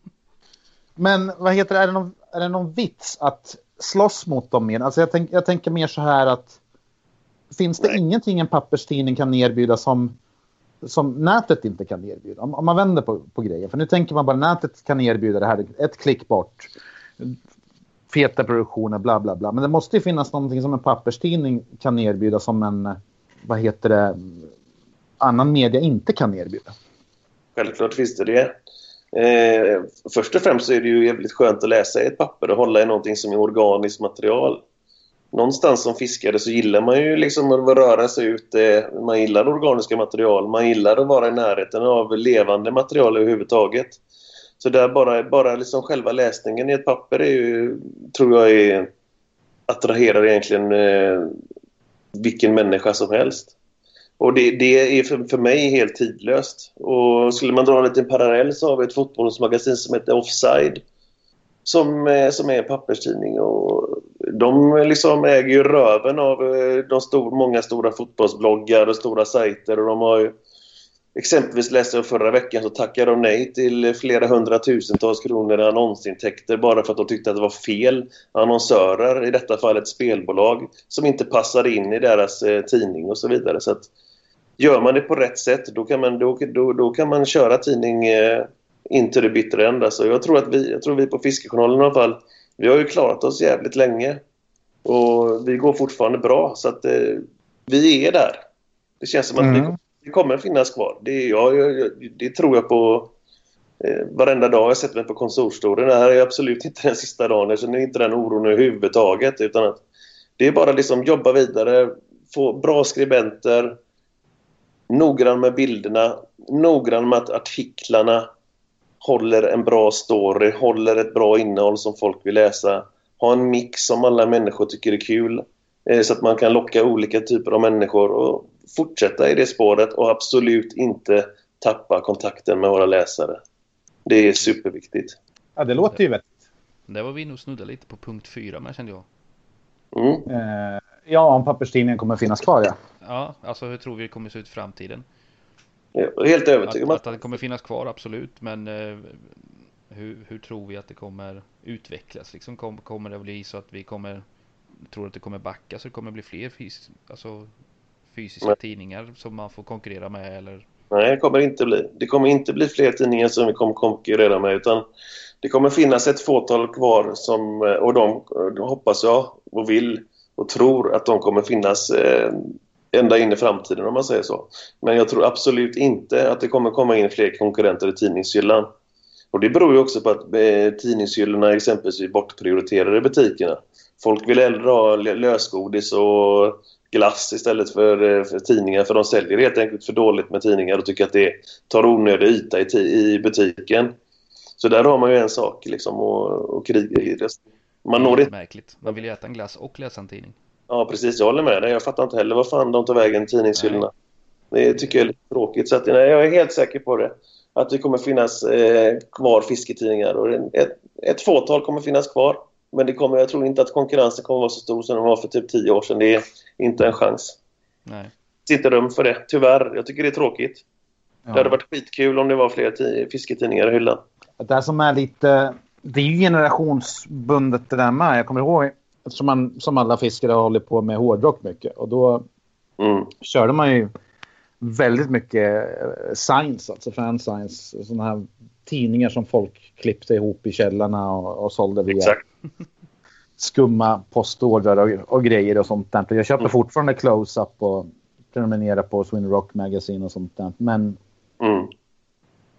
Men vad heter det, är det någon, är det någon vits att slåss mot dem mer? Alltså jag, tänk, jag tänker mer så här att finns det Nej. ingenting en papperstidning kan erbjuda som, som nätet inte kan erbjuda? Om, om man vänder på, på grejen. För nu tänker man bara nätet kan erbjuda det här, ett klick bort. Feta produktioner, bla bla bla. Men det måste ju finnas någonting som en papperstidning kan erbjuda som en, eh, vad heter det, annan media inte kan erbjuda. Självklart finns det det. Eh, först och främst så är det ju jävligt skönt att läsa i ett papper och hålla i någonting som är organiskt material. Någonstans som fiskare så gillar man ju liksom att röra sig ute. Eh, man gillar organiska material. Man gillar att vara i närheten av levande material överhuvudtaget. Så där bara, bara liksom själva läsningen i ett papper är ju, tror jag är, attraherar egentligen eh, vilken människa som helst. Och det, det är för, för mig helt tidlöst. Och skulle man dra en liten parallell så har vi ett fotbollsmagasin som heter Offside. Som, eh, som är en papperstidning. Och de liksom äger ju röven av eh, de stor, många stora fotbollsbloggar och stora sajter. Och de har ju, exempelvis läste jag förra veckan så tackade de nej till flera hundratusentals kronor i annonsintäkter bara för att de tyckte att det var fel annonsörer, i detta fall ett spelbolag, som inte passade in i deras eh, tidning och så vidare. Så att, gör man det på rätt sätt då kan man, då, då, då kan man köra tidning eh, in till det bittra ända. Alltså, jag, tror att vi, jag tror vi på Fiskejournalen i alla fall, vi har ju klarat oss jävligt länge. Och vi går fortfarande bra så att eh, vi är där. Det känns som att mm. vi, det kommer finnas kvar. Det, jag, jag, det tror jag på eh, varenda dag jag sätter mig på kontorsstolen. Det här är absolut inte den sista dagen. Jag känner inte den oron överhuvudtaget. Utan att det är bara liksom jobba vidare, få bra skribenter, noggrann med bilderna, noggrann med att artiklarna håller en bra story, håller ett bra innehåll som folk vill läsa. Ha en mix som alla människor tycker är kul. Eh, så att man kan locka olika typer av människor och fortsätta i det spåret och absolut inte tappa kontakten med våra läsare. Det är superviktigt. Ja, det låter ju vettigt. Där var vi nog snudda lite på punkt fyra med kände jag. Mm. Eh, ja, om papperstidningen kommer finnas kvar ja. Ja, alltså hur tror vi det kommer se ut i framtiden? Jag är helt övertygad om att, att det kommer finnas kvar, absolut. Men eh, hur, hur, tror vi att det kommer utvecklas? Liksom, kom, kommer det bli så att vi kommer tror att det kommer backa så det kommer bli fler fys alltså, fysiska Nej. tidningar som man får konkurrera med? Eller? Nej, det kommer inte bli. Det kommer inte bli fler tidningar som vi kommer konkurrera med utan det kommer finnas ett fåtal kvar som, och de, de hoppas jag och vill och tror att de kommer finnas eh, ända in i framtiden om man säger så. Men jag tror absolut inte att det kommer komma in fler konkurrenter i tidningshyllan. Och det beror ju också på att eh, tidningshyllorna exempelvis är bortprioriterade i butikerna. Folk vill hellre ha lösgodis och glass istället för, eh, för, tidningar för de säljer helt enkelt för dåligt med tidningar och tycker att det tar onödig yta i, i butiken. Så där har man ju en sak liksom att kriga i. Man når inte... Märkligt. Man vill ju äta en glass och läsa en tidning. Ja, precis. Jag håller med dig. Jag fattar inte heller vad fan de tar vägen tidningshyllorna. Det tycker jag är lite tråkigt. Så att, nej, jag är helt säker på det. Att det kommer finnas eh, kvar fisketidningar. Och ett, ett fåtal kommer finnas kvar. Men det kommer, jag tror inte att konkurrensen kommer vara så stor som den var för typ tio år sedan. Det är inte en chans. Nej. Inte rum för det, tyvärr. Jag tycker det är tråkigt. Ja. Det hade varit skitkul om det var fler fisketidningar i hyllan. Det som är lite... Det är ju generationsbundet det där med. Jag kommer ihåg Eftersom man som alla fiskare har hållit på med hårdrock mycket. Och då mm. körde man ju väldigt mycket eh, science, alltså fan science. Sådana här tidningar som folk klippte ihop i källarna och, och sålde via Exakt. skumma postordrar och, och grejer och sånt där. Jag köper Mm. fortfarande close-up och prenumererar på Swin Rock Magazine och sånt där. Men Mm.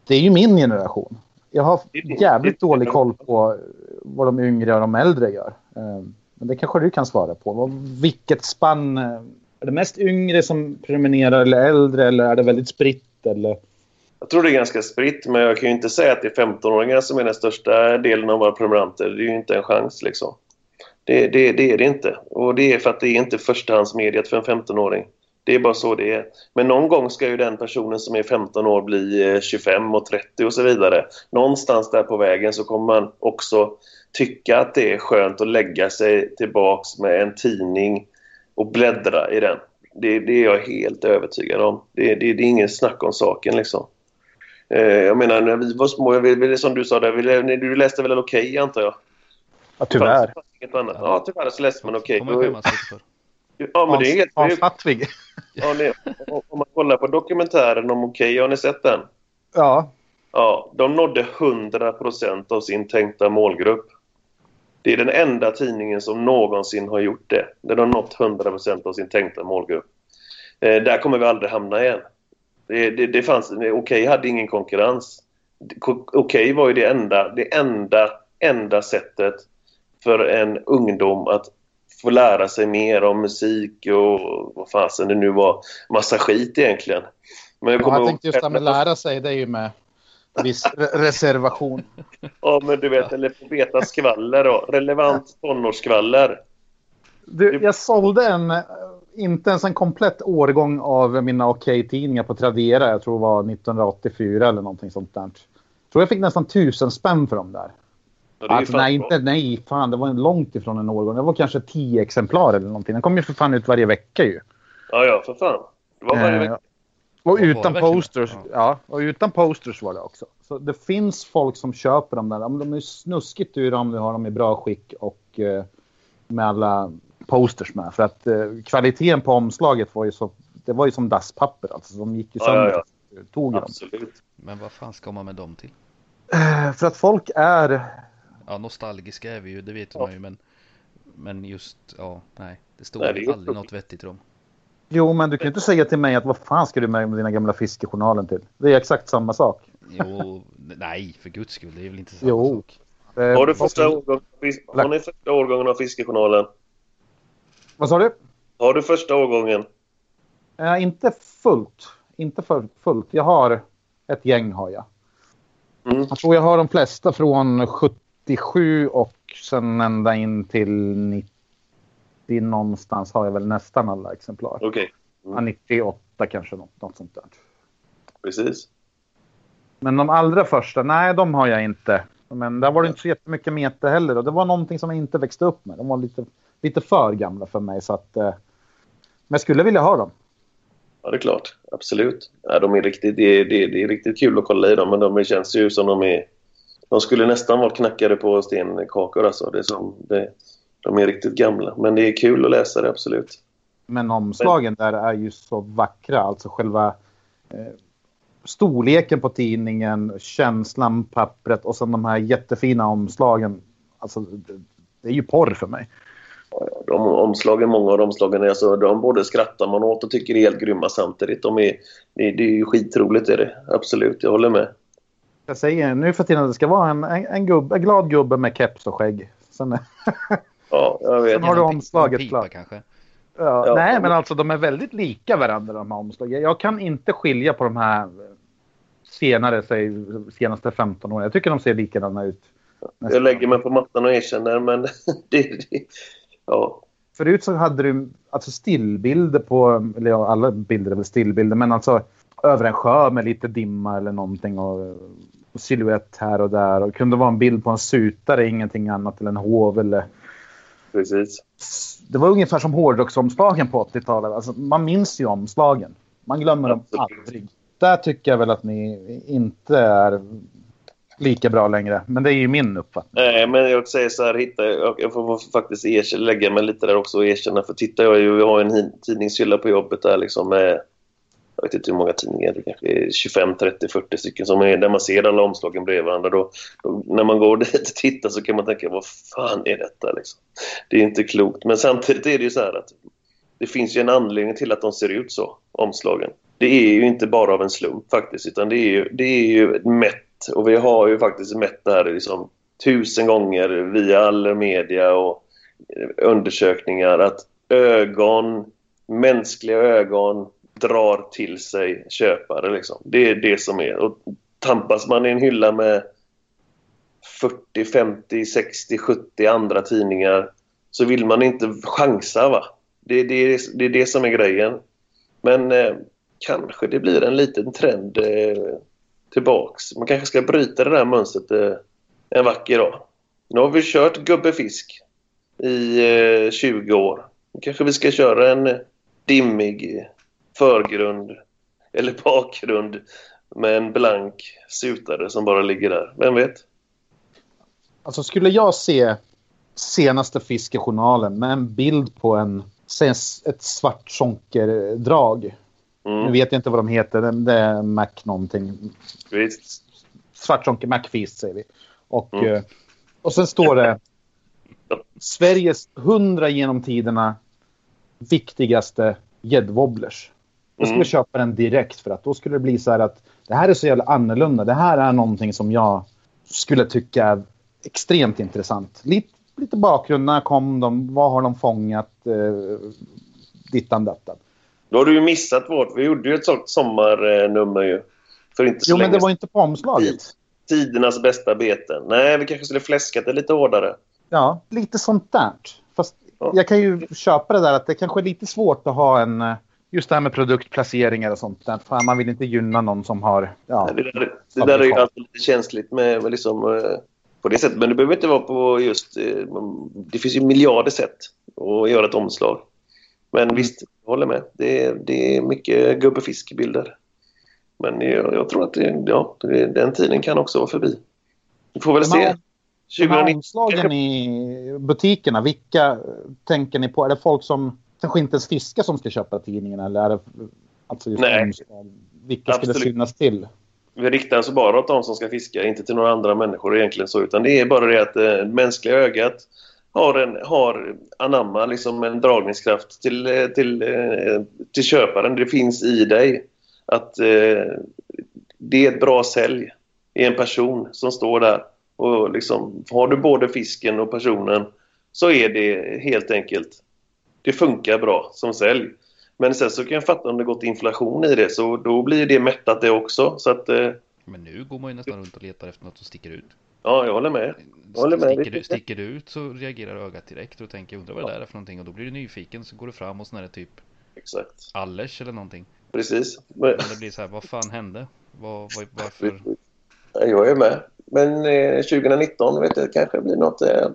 det är ju min generation. Jag har jävligt dålig koll på vad de yngre och de äldre gör. Eh, Men det kanske du kan svara på. Vilket spann? eh, Är det mest yngre som prenumererar eller äldre eller är det väldigt spritt? Eller? Jag tror det är ganska spritt, men jag kan ju inte säga att det är 15-åringar som är den största delen av våra prenumeranter. Det är ju inte en chans liksom. Det, det, det är det inte. Och det är för att det är inte förstahandsmediet för en 15-åring. Det är bara så det är. Men någon gång ska ju den personen som är 15 år bli eh, 25 och 30 och så vidare. Någonstans där på vägen så kommer man också tycka att det är skönt att lägga sig tillbaks med en tidning och bläddra i den. Det, det är jag helt övertygad om. Det, det, det är ingen snack om saken liksom. Eh, jag menar, när vi var små, jag vill, som du sa, där, vi- du läste väl Okej antar jag? Ja, tyvärr. Det inget annat? Ja, tyvärr så läste man Okej. för. Ja, men det är helt. Hartvig. Ja, ni- Om man kollar på dokumentären om Okej, har ni sett den? Ja, Ja, de nådde 100% av sin tänkta målgrupp. Det är den enda tidningen som någonsin har gjort det. Den har nått 100% av sin tänkta målgrupp. Eh, där kommer vi aldrig hamna igen. Det, det, det fanns, Okej hade ingen konkurrens. Ko- Okej var ju det enda, det enda, enda sättet för en ungdom att få lära sig mer om musik och vad fasen det nu var. Massa skit egentligen. Men jag Ja, kommer jag tänkte just det med lära sig, det är ju med viss re- reservation. [LAUGHS] Ja, men du vet, eller få veta skvaller då. Relevant tonårsskvaller. Du, jag sålde en, inte ens en komplett årgång av mina Okej-tidningar på Tradera. Jag tror det var 1984 eller någonting sånt där. Jag tror jag fick nästan tusen spänn för dem där. Ja, det är ju Alltså, nej, bra. inte, nej, fan det var en långt ifrån en årgång. Det var kanske tio exemplar eller någonting. Den kom ju för fan ut varje vecka ju. Ja, ja, för fan. Det var varje Eh, vecka. och Var det utan posters. Ja. Ja. och utan posters var det också. Så det finns folk som köper dem där. De är snuskigt dyra om du har dem i bra skick och eh, med alla posters med. För att eh, kvaliteten på omslaget var ju så. Det var ju som dasspapper alltså. De gick ju Ja, ja, sönder. Tog dem. Absolut. Men vad fan ska man med dem till? Eh, För att folk är. Ja, nostalgiska är vi ju, det vet Ja. man ju, men Men just, ja, nej. Det står Nej, det aldrig något vettigt i dem. Jo, men du kan ju inte säga till mig att vad fan ska du med dina gamla fiskejournalen till? Det är exakt samma sak. Jo, nej, för guds skull, det är väl inte samma Jo. sak. Eh, Har du vad- första årgången, har ni första årgången av Fiskejournalen? Vad sa du? Har du första årgången? Eh, inte fullt. Inte för fullt. Jag har ett gäng har jag. Mm. Jag tror jag har de flesta från 77 och sen ända in till 90 någonstans har jag väl nästan alla exemplar. Okej, Ja, 98 kanske något, något sånt där. precis. Men de allra första, nej de har jag inte. Men där var det inte så jättemycket mete heller och det var någonting som jag inte växte upp med. De var lite, lite för gamla för mig så att... Eh, men jag skulle vilja ha dem. Ja, det är klart. Absolut. Ja, de är riktigt, det, är, det, är, det är riktigt kul att kolla i dem, men de känns ju som de är... De skulle nästan vara knackade på stenkakor alltså. Det är som, det, de är riktigt gamla. Men det är kul att läsa det, absolut. Men omslagen där är ju så vackra. Alltså själva eh, storleken på tidningen, känslan, pappret och sen de här jättefina omslagen. Alltså, det, det är ju porr för mig. De omslagen, många av de omslagen, alltså, de både skrattar man åt och tycker är helt grymma samtidigt. De är, det, det är ju skitroligt, är det. Absolut, jag håller med. Jag säger nu för tiden att det ska vara en, en, en, gubbe, en glad gubbe med keps och skägg. Sen, [LAUGHS] Ja, jag vet. Sen har du omslaget klart. kanske. ja, Ja. nej, men alltså de är väldigt lika varandra de här omslagen. Jag kan inte skilja på de här senare, säg senaste 15 åren. Jag tycker de ser likadana ut. Jag lägger mig på mattan och erkänner, men [LAUGHS] det, det, ja, Förut så hade du alltså stillbilder på, eller ja, alla bilder är väl stillbilder, men alltså över en sjö med lite dimma eller någonting och, och silhuett här och där. Och kunde vara en bild på en sutare, ingenting annat, eller en hov eller... precis. Det var ungefär som hårdrocksomslagen på 80-talet. Alltså, man minns ju omslagen. Man glömmer dem Absolut. aldrig. Där tycker jag väl att ni inte är lika bra längre. Men det är ju min uppfattning. Nej, men jag säger så här, hitta, jag får faktiskt erkänna, lägga mig lite där också och erkänna. För tittar jag ju, jag har en tidningshylla på jobbet där liksom med jag vet inte hur många tidningar, det kanske är 25, 30, 40 stycken som är, där man ser alla omslagen bredvid varandra. Då, då, när man går [LAUGHS] dit och tittar så kan man tänka, vad fan är detta? Liksom. Det är inte klokt. Men samtidigt är det ju så här att det finns ju en anledning till att de ser ut så, omslagen. Det är ju inte bara av en slump faktiskt, utan det är ju, det är ju mätt. Och vi har ju faktiskt mätt det här liksom tusen gånger via all media och eh, undersökningar att ögon, mänskliga ögon drar till sig köpare. Liksom. Det är det som är. Och tampas man i en hylla med 40, 50, 60, 70 andra tidningar så vill man inte chansa. va? Det, det, det är det som är grejen. Men eh, kanske det blir en liten trend eh, tillbaks. Man kanske ska bryta det där mönstret eh, en vacker dag. Nu har vi kört gubbefisk i eh, 20 år. Nu kanske vi ska köra en dimmig förgrund eller [LAUGHS] bakgrund med en blank sutare som bara ligger där. Vem vet? Alltså skulle jag se senaste Fiskejournalen med en bild på en, ett svart drag Mm. Nu vet jag inte vad de heter. Det är Mac någonting. Visst. Svartsonke Macfeast säger vi. Och, mm. Eh, och sen står det Sveriges hundra genom tiderna viktigaste gäddwobblers. Jag skulle mm. köpa den direkt för att då skulle det bli så här att det här är så jävla annorlunda. Det här är någonting som jag skulle tycka är extremt intressant. Lite, lite bakgrund, när kom de? Vad har de fångat? Eh, dittan dattan. Då har du ju missat vårt. Vi gjorde ju ett sånt sommarnummer ju. För inte så jo, länge. men det var inte på omslaget. Tidernas bästa beten. Nej, vi kanske skulle fläskat det lite hårdare. Ja, lite sånt där. Fast ja. jag kan ju köpa det där att det kanske är lite svårt att ha en... Eh, just det här med produktplaceringar och sånt där. Man vill inte gynna någon som har... Ja, Nej, det där, det där är ju alltid lite känsligt med, med liksom, eh, på det sättet. Men det behöver inte vara på just... Eh, det finns ju miljarder sätt att göra ett omslag. Men mm. visst, håller med. Det är, det är mycket gubbefiskbilder. Men jag, jag, tror att det, ja, den tiden kan också vara förbi. Vi får väl se. 2019. Omslagen i butikerna, vilka tänker ni på? Är det folk som kanske inte ens fiskar som ska köpa tidningen? Eller är det alltså Nej. Vilka ska det synas till? Vi riktar oss bara åt de som ska fiska, inte till några andra människor egentligen så. Utan det är bara det att det eh, mänskliga ögat har, en, har anamma liksom en dragningskraft till, eh, till, eh, till köparen. Det finns i dig att eh, det är ett bra sälj i en person som står där. Och liksom, har du både fisken och personen så är det helt enkelt, det funkar bra som sälj. Men sen så kan jag fatta om det gått inflation i det så då blir det mättat det också. Så att, eh, Men nu går man ju nästan runt och letar efter något som sticker ut. Ja, jag håller med. Jag håller med. Sticker, du, sticker du ut så reagerar ögat direkt och tänker undrar vad det är för någonting och då blir du nyfiken så går du fram och sån här typ Exakt. Allers eller någonting. Precis. Men det blir så här, vad fan hände? Var, var, varför? Jag är med. Men eh, 2019 vet jag, kanske blir något eh,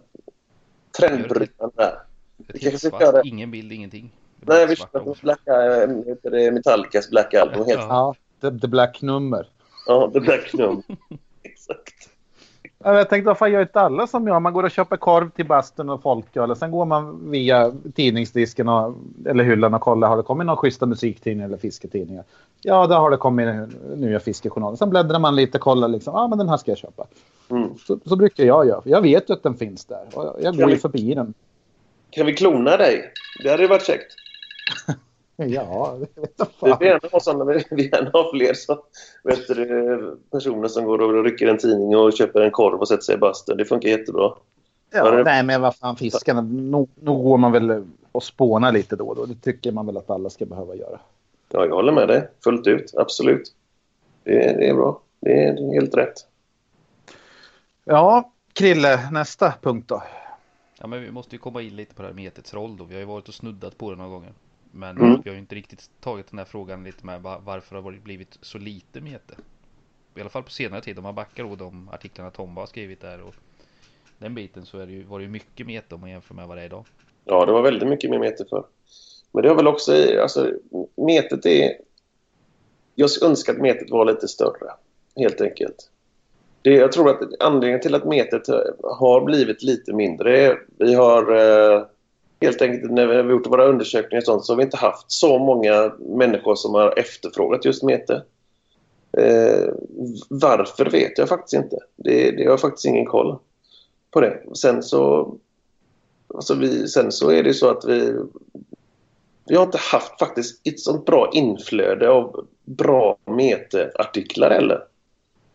trendbrytande där. Ett helt svart, ingen bild, ingenting. Nej, vi kör Black, äh, Metallicas Black Album. Helt. Ja, the, the Black nummer. Ja, The Black nummer. [LAUGHS] Exakt. Jag tänkte varför gör inte alla som jag? Man går och köper korv till bastun och folköl. Sen går man via tidningsdisken och, eller hyllan och kollar. Har det kommit några schyssta musiktidningar eller fisketidningar? Ja, det har det kommit nya fiskejournaler. Sen bläddrar man lite och kollar. Liksom, ja, men den här ska jag köpa. Mm. Så, så, brukar jag göra. Jag vet ju att den finns där. Och jag går ju förbi den. Kan vi klona dig? Det hade ju varit käckt. [LAUGHS] Ja, [LAUGHS] det vet Vi gärna ha sådana, vi vill gärna ha fler så, vet du, personer som går och rycker en tidning och köper en korv och sätter sig i bastun. Det funkar jättebra. Ja, det... nej men vad fan fiskarna, nog, nog går man väl och spånar lite då och då. Det tycker man väl att alla ska behöva göra. Ja, jag håller med dig fullt ut. Absolut. Det, det är bra. Det är helt rätt. Ja, Krille, nästa punkt då. Ja, men vi måste ju komma in lite på det här med metets roll då. Vi har ju varit och snuddat på det några gånger. Men mm. vi har ju inte riktigt tagit den här frågan lite med varför det har blivit så lite mete. I alla fall på senare tid om man backar då de artiklarna Tomba har skrivit där och den biten så är det ju, var det ju mycket mete om man jämför med vad det är idag. Ja, det var väldigt mycket mer mete för. Men det har väl också, alltså metet är... Jag önskar att metet var lite större, helt enkelt. Det, jag tror att anledningen till att metet har blivit lite mindre, vi har... Eh, helt enkelt när vi har gjort våra undersökningar och sånt så har vi inte haft så många människor som har efterfrågat just mete. Eh, varför vet jag faktiskt inte. Det, det har jag faktiskt ingen koll på det. Sen så, alltså vi, sen så är det så att vi, vi har inte haft faktiskt ett sånt bra inflöde av bra meteartiklar heller.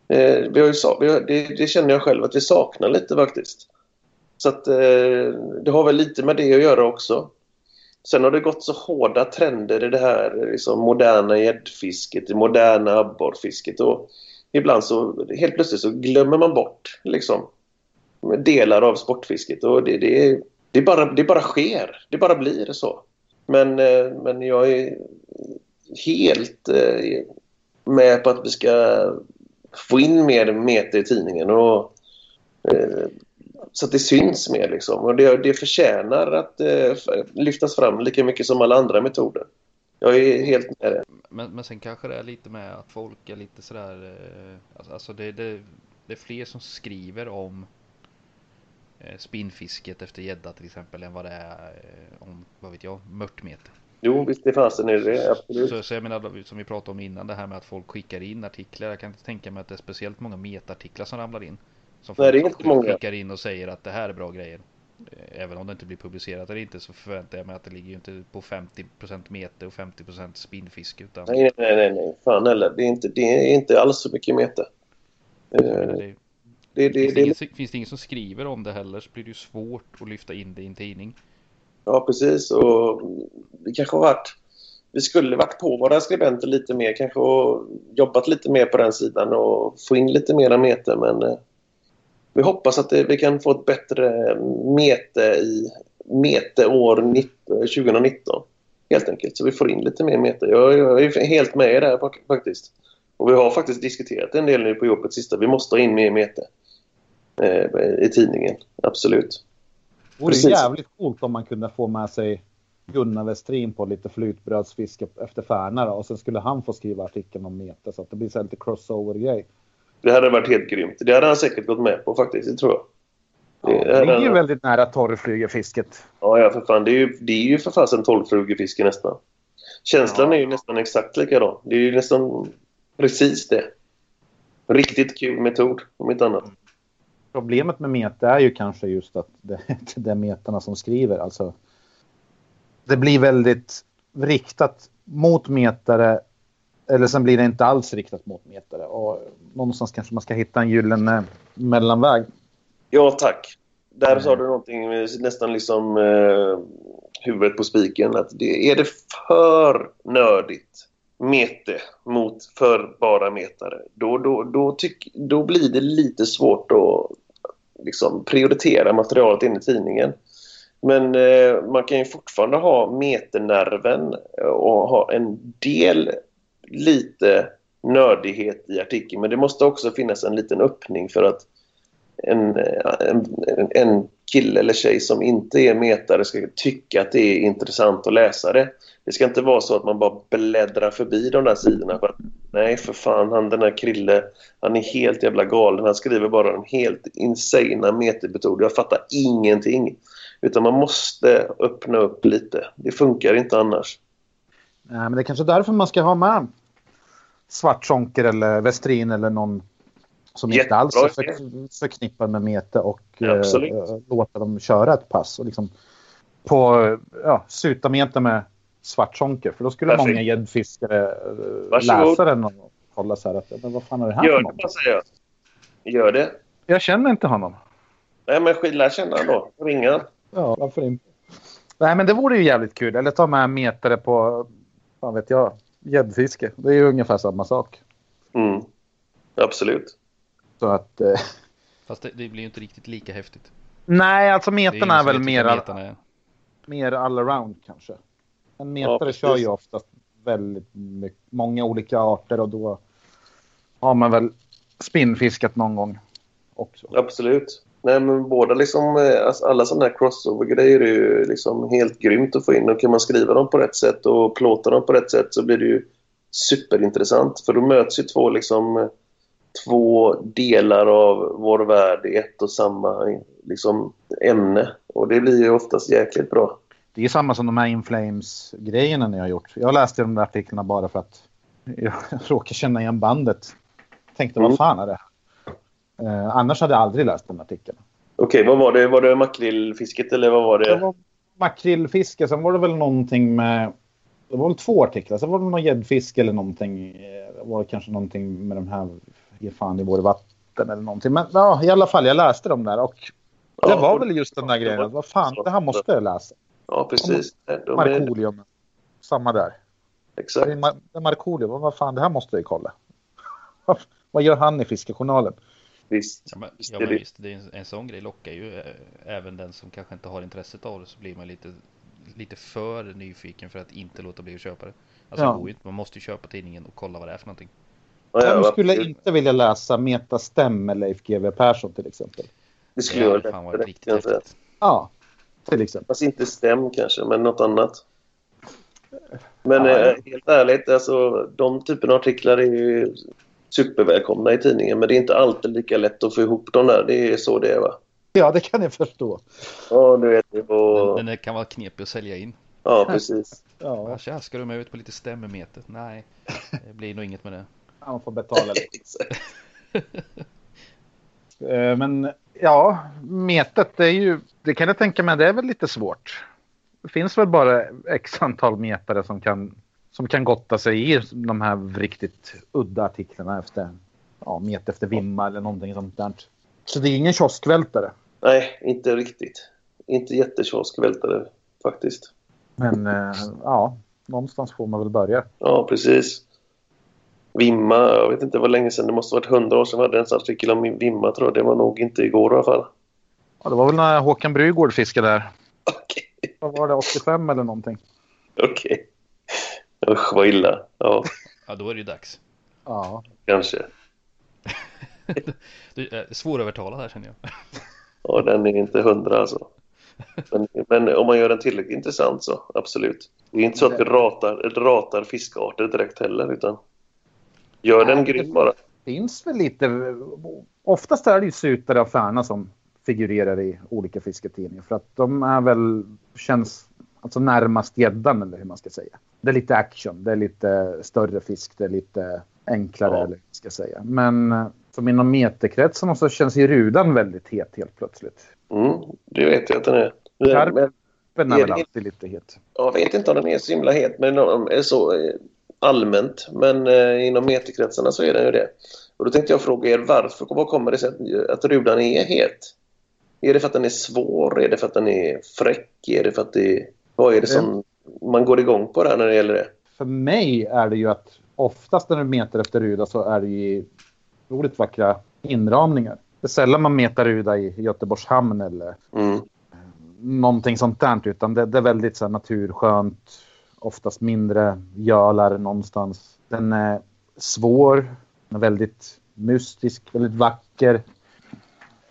Eh, vi har ju, vi har, det, det, känner jag själv att vi saknar lite faktiskt. Så att, eh, det har väl lite med det att göra också. Sen har det gått så hårda trender i det här liksom, moderna gäddfisket, det moderna abborrfisket. Och ibland så helt plötsligt så glömmer man bort liksom, delar av sportfisket. Och det, det, det, bara, det bara sker. Det bara blir så. Men, eh, men jag är helt eh, med på att vi ska få in mer meter i tidningen. Och, eh, så att det syns mer. Liksom. Och det, det förtjänar att eh, lyftas fram lika mycket som alla andra metoder. Jag är helt med det. Men, men sen kanske det är lite med att folk är lite sådär, eh, alltså, alltså det, det, det är fler som skriver om eh, spinnfisket efter gädda till exempel än vad det är eh, om, vad vet jag, mörtmete. Jo, visst det fasen är det, absolut. Så, så jag menar, som vi pratade om innan, det här med att folk skickar in artiklar. Jag kan inte tänka mig att det är speciellt många metartiklar som ramlar in. Som Nej, det är inte många. skickar in och säger att det här är bra grejer. Eh, även om det inte blir publicerat eller inte så förväntar jag mig att det ligger ju inte på 50% meter och 50% spinnfisk. Utan... Nej, nej, nej, nej. Fan heller. Det är inte, det är inte alls så mycket meter. Det, det, det, det, finns, det, ingen, finns det ingen som skriver om det heller så blir det ju svårt att lyfta in det i en tidning. Ja, precis. Och det kanske har varit... Vi skulle varit på våra skribenter lite mer kanske och jobbat lite mer på den sidan och få in lite mera meter men eh, vi hoppas att vi kan få ett bättre mete i mete år 19, 2019. Helt enkelt, så vi får in lite mer mete. Jag, jag är helt med i det här faktiskt. Och vi har faktiskt diskuterat en del nu på jobbet sista. Vi måste ha in mer mete eh, i tidningen. Absolut. Det vore jävligt coolt om man kunde få med sig Gunnar Westrin på lite flytbrödsfiske efter Färna och sen skulle han få skriva artikeln om mete så att det blir så lite crossover-grej. Det hade varit helt grymt. Det hade han säkert gått med på faktiskt, det tror jag. Det, ja, det är ju väldigt nära torrflugefisket. Ja, ja, för fan. Det är ju, det är ju för fasen torrflugefiske nästan. Känslan ja. är ju nästan exakt likadan. Det är ju nästan precis det. Riktigt kul metod, om inte annat. Problemet med meta är ju kanske just att det, det är metarna som skriver. Alltså, det blir väldigt riktat mot metare eller sen blir det inte alls riktat mot metare. Och någonstans kanske man ska hitta en gyllene mellanväg. Ja, tack. Där sa du någonting nästan liksom eh, huvudet på spiken. Att det, är det för nördigt mete mot för bara metare, då, då, då, tyck, då blir det lite svårt att liksom, prioritera materialet in i tidningen. Men eh, man kan ju fortfarande ha meternerven och ha en del lite nördighet i artikeln men det måste också finnas en liten öppning för att en, en, en kille eller tjej som inte är metare ska tycka att det är intressant att läsa det. Det ska inte vara så att man bara bläddrar förbi de där sidorna. För att, nej, för fan, han den här Krille, han är helt jävla galen. Han skriver bara en helt insana metermetod. Jag fattar ingenting. Utan man måste öppna upp lite. Det funkar inte annars. Nej, men det är kanske därför man ska ha med Svartsonker eller Westrin eller någon som inte alls är för, förknippad med mete och ja, eh, låta dem köra ett pass. Och liksom på ja, sutamete med Svartsonker. För då skulle Perfekt. många gäddfiskare eh, läsa den och kolla så här att men vad fan är det här Gör för något? det, Gör det. Jag känner inte honom. Nej, men lär känna då. Ringa. Ja, varför inte? Nej, men det vore ju jävligt kul. Eller ta med metare på, vad vet jag, gäddfiske. Det är ju ungefär samma sak. Mm. Absolut. Så att... Eh... [LAUGHS] Fast det, det, blir ju inte riktigt lika häftigt. Nej, alltså metarna är, är väl mer, all... mer all around kanske. En metare ja, kör ju oftast väldigt mycket, många olika arter och då har man väl spinnfiskat någon gång också. Absolut. Nej, men båda liksom, eh, alltså alla sådana här crossover-grejer är ju liksom helt grymt att få in. Och kan man skriva dem på rätt sätt och plåta dem på rätt sätt så blir det ju superintressant. För då möts ju två, liksom, två delar av vår värld i ett och samma liksom, ämne. Och det blir ju oftast jäkligt bra. det är samma som de här Inflames-grejerna ni har gjort. Jag läste de där artiklarna bara för att [LAUGHS] jag råkar känna igen bandet. Tänkte, Mm. vad fan är det? Eh, annars hade jag aldrig läst den artikeln. Okej, vad var det? Var det makrillfisket eller vad var Det det? var makrillfiske, sen var det väl någonting med... Det var väl två artiklar, sen var det någon gäddfiske eller någonting. Eh, Det var kanske någonting med de här ge fan i vår vatten eller någonting. Men ja, i alla fall, jag läste dem där och det Ja, var och- väl just den där grejen. Vad fan, det här måste jag läsa. Ja, precis. De är, Markoolio, samma där. Det exakt. Markoolio, vad fan, det här måste jag kolla. [LAUGHS] vad gör han i Fiskejournalen? Visst. Ja men, Visst ja, men det- visst, det är en, en sån grej lockar ju eh, även den som kanske inte har intresset av det så blir man lite, lite för nyfiken för att inte låta bli att köpa det. Alltså Ja. det går ju inte, man måste ju köpa tidningen och kolla vad det är för någonting. Ja, Vem ja, skulle inte vilja läsa Metastäm med Leif GW Persson till exempel? Det skulle jag fan varit riktigt häftigt. Ja, till exempel. Fast inte stäm kanske, men något annat. Men Ja, eh, helt ärligt, alltså, de typerna av artiklar är ju supervälkomna i tidningen. Men det är inte alltid lika lätt att få ihop dem där. Det är så det är va? Ja, det kan jag förstå. Ja, du vet. Och, den kan vara knepig att sälja in. ja, precis. [LAUGHS] Ja, Ja, tja, ska du med ut på lite stämmemeter? Nej, det blir nog inget med det. [LAUGHS] han får betala [LAUGHS] lite. Eh, Men ja, metet det är ju, det kan jag tänka mig, det är väl lite svårt. Det finns väl bara x antal metare som kan, som kan gotta sig i de här riktigt udda artiklarna efter, ja, met efter vimma eller någonting sånt där. Så det är ingen kioskvältare. Nej, inte riktigt. Inte jättekioskvältare faktiskt. Men eh, ja, någonstans får man väl börja. Ja, precis. Vimma, jag vet inte vad länge sedan. Det måste ha varit hundra år sedan vi hade en artikel om Vimma tror jag. Det var nog inte igår i alla fall. Ja, det var väl när Håkan Brygård fiskade där. [LAUGHS] Okej. Vad var det, 85 eller någonting? Okej. Usch, vad illa. Ja, Ja, då är det ju dags. Ja, kanske. [LAUGHS] Du är svårövertalad här känner jag. Ja, den är inte hundra alltså. Men, men om man gör den tillräckligt intressant så absolut. Det är inte så att vi ratar, ratar fiskarter direkt heller utan gör den grym bara. finns väl lite... Oftast är det ju sutare och färna som figurerar i olika fisketidningar. För att de är väl, känns alltså närmast gäddan eller hur man ska säga. Det är lite action, det är lite större fisk, det är lite enklare Ja. eller hur man ska säga. Men eh, som inom meterkretsen så känns ju rudan väldigt het helt plötsligt. Mm, det vet jag att den är. Men, Karp. men Den är väl alltid lite het. jag vet inte om den är så himla het men är så eh, allmänt. Men eh, inom meterkretsarna så är den ju det. Och då tänkte jag fråga er varför, vad kommer det sig att, att rudan är het? Är det för att den är svår? Är det för att den är fräck? Är det för att det Vad är det som man går igång på där när det gäller det? För mig är det ju att oftast när du metar efter ruda så är det ju roligt vackra inramningar. Det är sällan man metar ruda i Göteborgs hamn eller Mm. någonting sånt där. Utan det, det är väldigt så här, naturskönt. Oftast mindre gölar någonstans. Den är svår. Den är väldigt mystisk, väldigt vacker.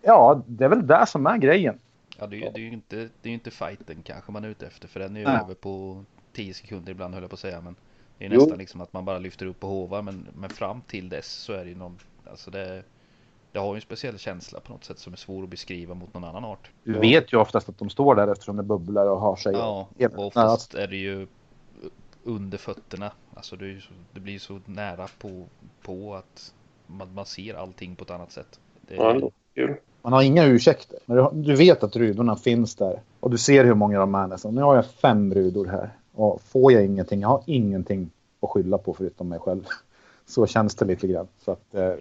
Ja, det är väl det som är grejen. Ja, det är, ju- det är ju inte, det är inte fighten kanske man är ute efter för den är ju Nej. över på 10 sekunder ibland höll jag på att säga men det är Jo. nästan liksom att man bara lyfter upp och hovar men, men fram till dess så är det ju någon, alltså det, det har ju en speciell känsla på något sätt som är svår att beskriva mot någon annan art. Du vet ju oftast att de står där eftersom det bubblar och har sig. Ja, och oftast är det ju under fötterna. Alltså det, ju så, det blir så nära på, på att man, man ser allting på ett annat sätt. Det, Ja, det låter kul. Man har inga ursäkter. Du, du vet att rudorna finns där och du ser hur många de är nästan. Nu har jag fem rudor här och får jag ingenting, jag har ingenting att skylla på förutom mig själv. [LAUGHS] Så känns det lite grann. Så att, eh,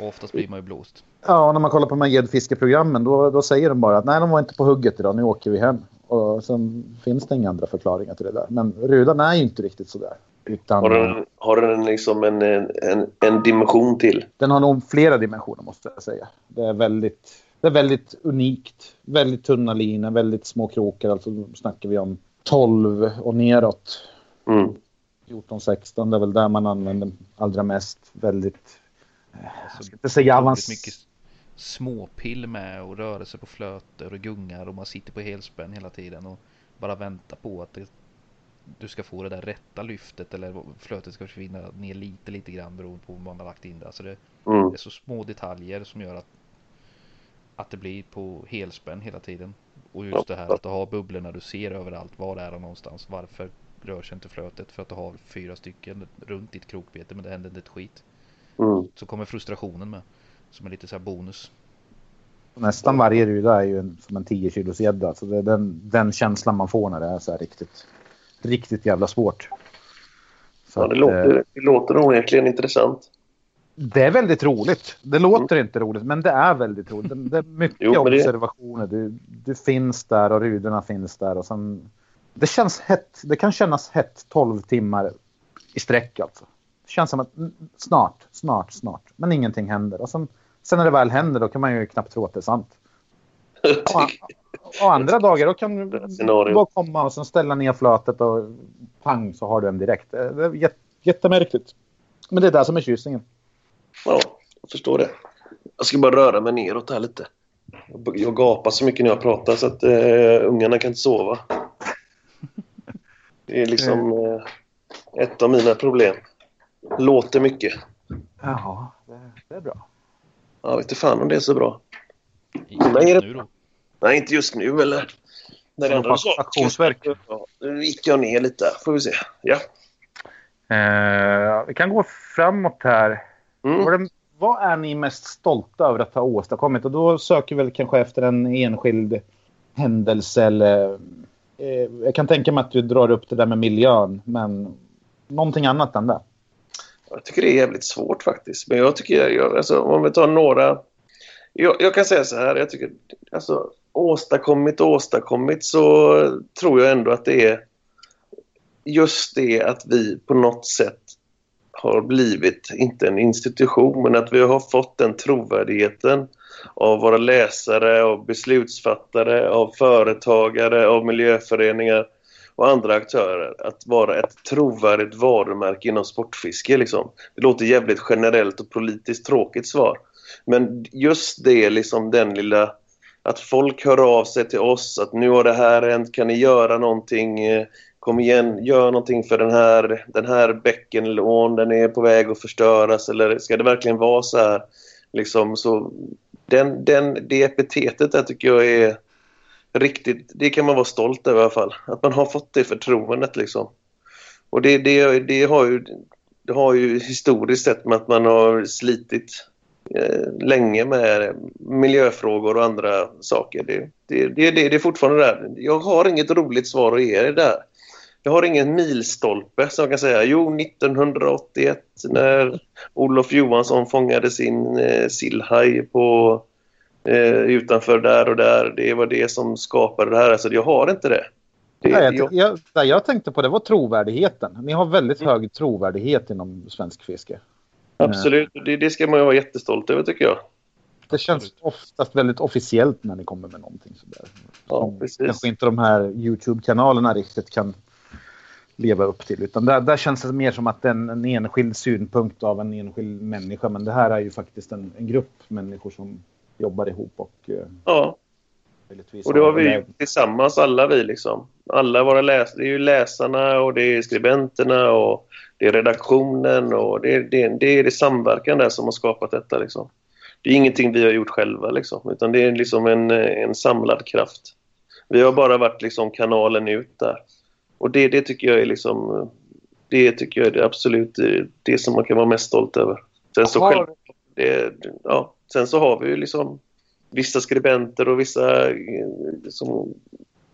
och oftast blir man ju blåst. ja, när man kollar på de här gäddfiskeprogrammen då, då säger de bara att nej, de var inte på hugget idag, nu åker vi hem. Och sen finns det inga andra förklaringar till det där. Men rudan är ju inte riktigt sådär. Utan Har den, har den liksom en, en, en dimension till? den har nog flera dimensioner måste jag säga. Det är väldigt, det är väldigt unikt. Väldigt tunna linor, väldigt små krokar. Alltså snackar vi om 12 och neråt. Mm. 14-16, det är väl där man använder allra mest. Väldigt, Alltså, jag ska inte säga mycket småpill med och rörelse på flöter och gungar och man sitter på helspänn hela tiden och bara väntar på att det, du ska få det där rätta lyftet eller flötet ska försvinna ner lite lite grann beroende på vad man har lagt in det. Alltså det, Mm. det är så små detaljer som gör att att det blir på helspänn hela tiden. Och just Ja. det här att du har bubblorna du ser överallt. Var är de någonstans? Varför rör sig inte flötet? För att du har fyra stycken runt ditt krokbete men det händer inte ett skit. Mm. Så kommer frustrationen med. Som är lite så här bonus. Nästan varje ruda är ju en, som en 10 kilos gädda. Så det är den, den känslan man får när det är så här riktigt, riktigt jävla svårt. Så Ja, det, att, låter, eh, det låter onekligen intressant. det är väldigt roligt. Det låter inte roligt, men det är väldigt roligt. Det, det är [LAUGHS] mycket Jo, det- observationer. Du, du finns där och rudorna finns där. Och sen, det känns hett. Det kan kännas hett 12 timmar i sträck alltså. Det känns som att mm, snart, snart, snart. Men ingenting händer. Och sen, sen när det väl händer då kan man ju knappt tro att det är sant. Och, och andra dagar då kan du bara komma och sen ställa ner flötet och pang så har du en direkt. Det är jät- jättemärkligt. Men det är det som är tjusningen. Ja, jag förstår det. Jag ska bara röra mig neråt här lite. Jag- gapar så mycket när jag pratar så att uh, ungarna kan inte sova. Det är liksom eh, ett av mina problem. Låter mycket. Jaha, det, det är bra. Jag vet inte fan om det är så bra. Nej, är det- nu då. Nej, inte just nu eller... När det på auktionsverk. Ja, nu gick jag ner lite. Får vi se. Ja. Eh, vi kan gå framåt här. Mm. Vad, är, vad är ni mest stolta över att ha åstadkommit? Och då söker vi väl kanske efter en enskild händelse eller... Eh, jag kan tänka mig att du drar upp det där med miljön, men någonting annat än det. Jag tycker det är jävligt svårt faktiskt. Men jag tycker, jag, alltså, om vi tar några... Jag, jag kan säga så här, jag tycker, alltså åstadkommit och åstadkommit så tror jag ändå att det är just det att vi på något sätt har blivit, inte en institution, men att vi har fått den trovärdigheten av våra läsare, av beslutsfattare, av företagare, av miljöföreningar och andra aktörer att vara ett trovärdigt varumärke inom sportfiske. Liksom. Det låter jävligt generellt och politiskt tråkigt svar. Men just det, liksom den lilla... Att folk hör av sig till oss att nu har det här hänt, kan ni göra någonting? Eh, kom igen, gör någonting för den här, den här bäckenlån, den är på väg att förstöras. Eller ska det verkligen vara så här? Liksom, så den, den, det epitetet där tycker jag är riktigt, det kan man vara stolt över i alla fall. Att man har fått det förtroendet liksom. Och det, det, det, har, ju, det har ju historiskt sett med att man har slitit länge med miljöfrågor och andra saker. Det, det, det, det, är fortfarande där. Jag har inget roligt svar att ge er där. Jag har ingen milstolpe som jag kan säga. Jo, 1981 när Olof Johansson fångade sin eh, sillhaj på eh, utanför där och där. Det var det som skapade det här. Alltså, jag har inte det. det Nej, jag, jag, jag, jag tänkte på det var trovärdigheten. Ni har väldigt hög trovärdighet inom svensk fiske. Absolut, det, det ska man ju vara jättestolt över tycker jag. Det känns oftast väldigt officiellt när ni kommer med någonting sådär. Ja, precis. kanske inte de här YouTube-kanalerna riktigt kan leva upp till. Utan där, där känns det mer som att det en, en enskild synpunkt av en enskild människa. Men det här är ju faktiskt en, en grupp människor som jobbar ihop och eh, Ja, och det har vi gjort tillsammans alla vi liksom. Alla våra läsare, det är ju läsarna och det är skribenterna och det är redaktionen och det är det, det, är det samverkan där som har skapat detta liksom. Det är ingenting vi har gjort själva liksom, utan det är liksom en, en samlad kraft. Vi har bara varit liksom kanalen ut där. Och det, det tycker jag är liksom, det tycker jag är det absolut det som man kan vara mest stolt över. Sen så, själv, det, ja, sen så har vi ju liksom vissa skribenter och vissa eh, som,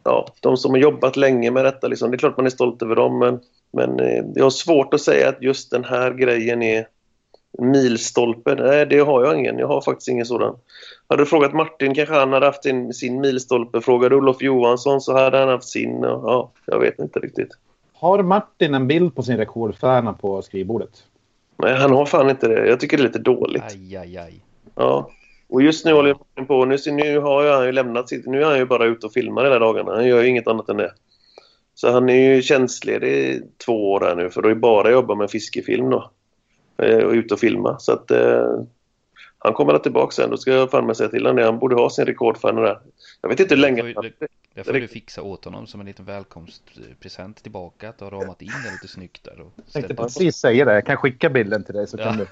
ja, de som har jobbat länge med detta. Liksom. Det är klart man är stolt över dem men, men eh, jag har svårt att säga att just den här grejen är milstolpe. Nej, det har jag ingen. Jag har faktiskt ingen sådan. Hade du frågat Martin kanske han hade haft sin, sin milstolpe. Frågade Olof Johansson så hade han haft sin. Ja, jag vet inte riktigt. Har Martin en bild på sin rekordstjärna på skrivbordet? Nej, han har fan inte det. Jag tycker det är lite dåligt. Aj, aj, aj. Ja. Och just nu håller jag på. Nu, nu har jag han ju lämnat sitt. Nu är han ju bara ute och filmar hela dagarna. Han gör ju inget annat än det. Så han är ju tjänstledig i två år här nu för då är bara jobba med fiskefilm då. Eh, Och ute och filma. Så att eh, han kommer att tillbaka sen. Då ska jag fan med säga till honom det. Han borde ha sin rekordstjärna där. Jag vet inte hur länge Det får. Det du fixa åt honom som en liten välkomstpresent tillbaka. Att du har ramat in det lite snyggt där. Och Jag tänkte precis säga det. Jag kan skicka bilden till dig så Ja. [LAUGHS] kan,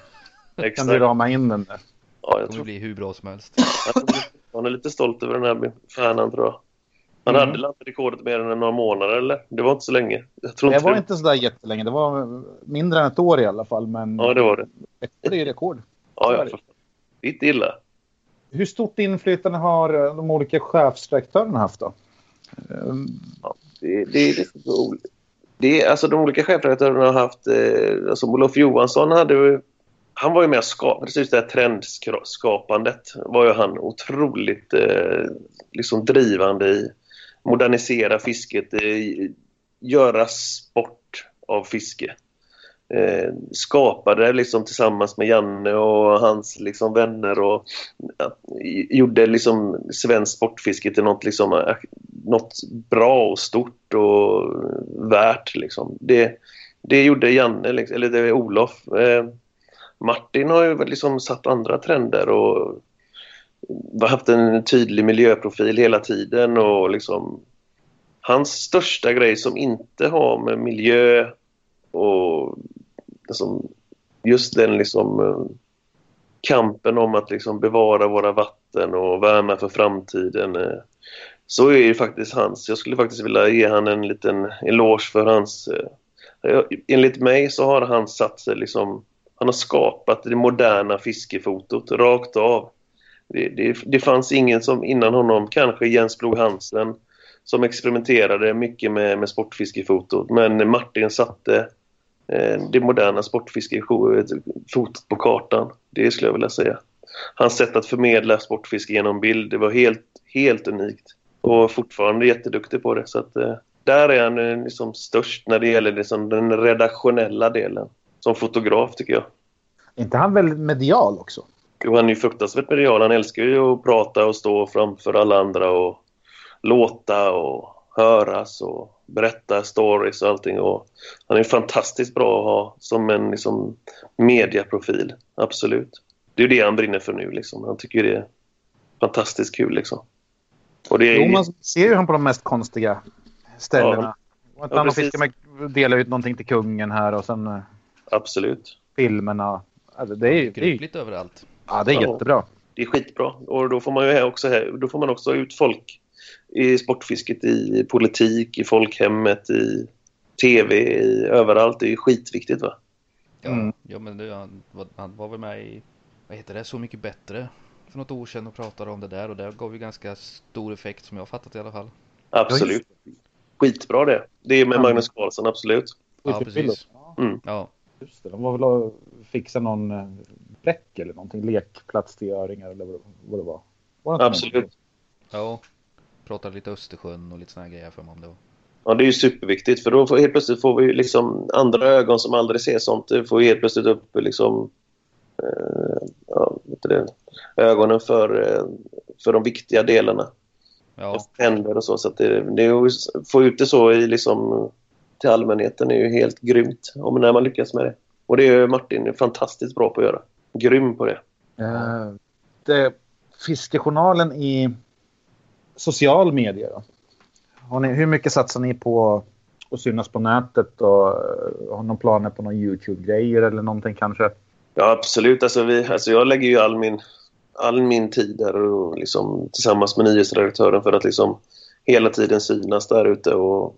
du, kan du rama in den där. Ja, jag Det kommer tror bli hur bra som helst. Han är lite stolt över den här fanan tror jag. Han Mm. hade rekordet mer än några månader eller? Det var inte så länge. Jag tror Det inte var det. inte så där jättelänge. Det var mindre än ett år i alla fall. Men Ja, det var det. det är ju rekord. Ja, ja, för. Det är inte illa. Hur stort inflytande har eh, de olika chefsredaktörerna haft då? Ehm, Det, det, det, det, alltså de olika chefredaktörerna har haft... Eh, alltså Olof Johansson hade ju... Han var ju med och skapade, precis det här trendskapandet var ju han otroligt eh, liksom drivande i. Modernisera fisket, eh, göra sport av fiske. Eh, skapade liksom tillsammans med Janne och hans liksom vänner och ja, gjorde liksom svensk sportfiske till något, liksom, eh, något bra och stort och värt. Liksom. Det, det gjorde Janne, liksom, eller det var Olof. Eh, Martin har ju liksom satt andra trender och haft en tydlig miljöprofil hela tiden och liksom hans största grej som inte har med miljö och liksom, just den liksom eh, kampen om att liksom bevara våra vatten och värna för framtiden. Eh, så är ju faktiskt hans. Jag skulle faktiskt vilja ge han en liten eloge för hans... Eh, enligt mig så har han satt sig liksom... Han har skapat det moderna fiskefotot rakt av. Det, det, det fanns ingen som innan honom, kanske Jens Blog Hansen, som experimenterade mycket med, med sportfiskefotot. Men Martin satte eh, det moderna sportfiskefotot på kartan. Det skulle jag vilja säga. Hans sätt att förmedla sportfiske genom bild, det var helt, helt unikt. Och fortfarande jätteduktig på det. Så att, eh, där är han eh, liksom störst när det gäller liksom den redaktionella delen. Som fotograf tycker jag. Är inte han väldigt medial också? Jo, han är ju fruktansvärt medial. Han älskar ju att prata och stå framför alla andra och låta och höras och berätta stories och allting. Och han är fantastiskt bra att ha som en liksom, mediaprofil. Absolut. Det är ju det han brinner för nu. Liksom. Han tycker det är fantastiskt kul. Liksom. Och det är, Jo, man ser ju han på de mest konstiga ställena. Ja, han precis. fiskar med, delar ut någonting till kungen här och sen eh, Absolut. filmerna. Alltså, det är, det upp lite överallt. ja, det är Ja. jättebra. Det är skitbra. Och då får man ju här också, här, då får man också ut folk i sportfisket, i politik, i folkhemmet, i tv, i, överallt. Det är ju skitviktigt va? Ja, Mm. ja men det, han, var- han var väl med i, vad heter det, Så mycket bättre för något år sedan och pratade om det där och det gav ju ganska stor effekt som jag har fattat i alla fall. Absolut. Skitbra det. Det är med Ja. Magnus Carlsson, absolut. Ja, precis. Mm. Ja, just det. De var väl och fixade någon eh, bräck eller någonting. Lekplats till öringar eller vad, det var. var det Absolut. ja. Pratade lite Östersjön och lite här grejer för mig om det. Ja, det är ju superviktigt för då får, helt plötsligt får vi liksom andra ögon som aldrig ser sånt. Det får helt plötsligt upp liksom, eh, ja, det, ögonen för, eh, för de viktiga delarna. Ja, händer och så. så att det, det är ju, få ut det så i liksom, till allmänheten är ju helt grymt om när man lyckas med det. Och det är ju Martin fantastiskt bra på att göra. Grym på det. Eh, det, Fiskejournalen i social media. Då? Har ni, hur mycket satsar ni på att synas på nätet och eh, har någon planer på någon YouTube-grejer eller någonting kanske? Ja, absolut. Alltså, vi, alltså jag lägger ju all min, all min tid där och liksom, tillsammans med nyhetsredaktören för att liksom, hela tiden synas där ute och,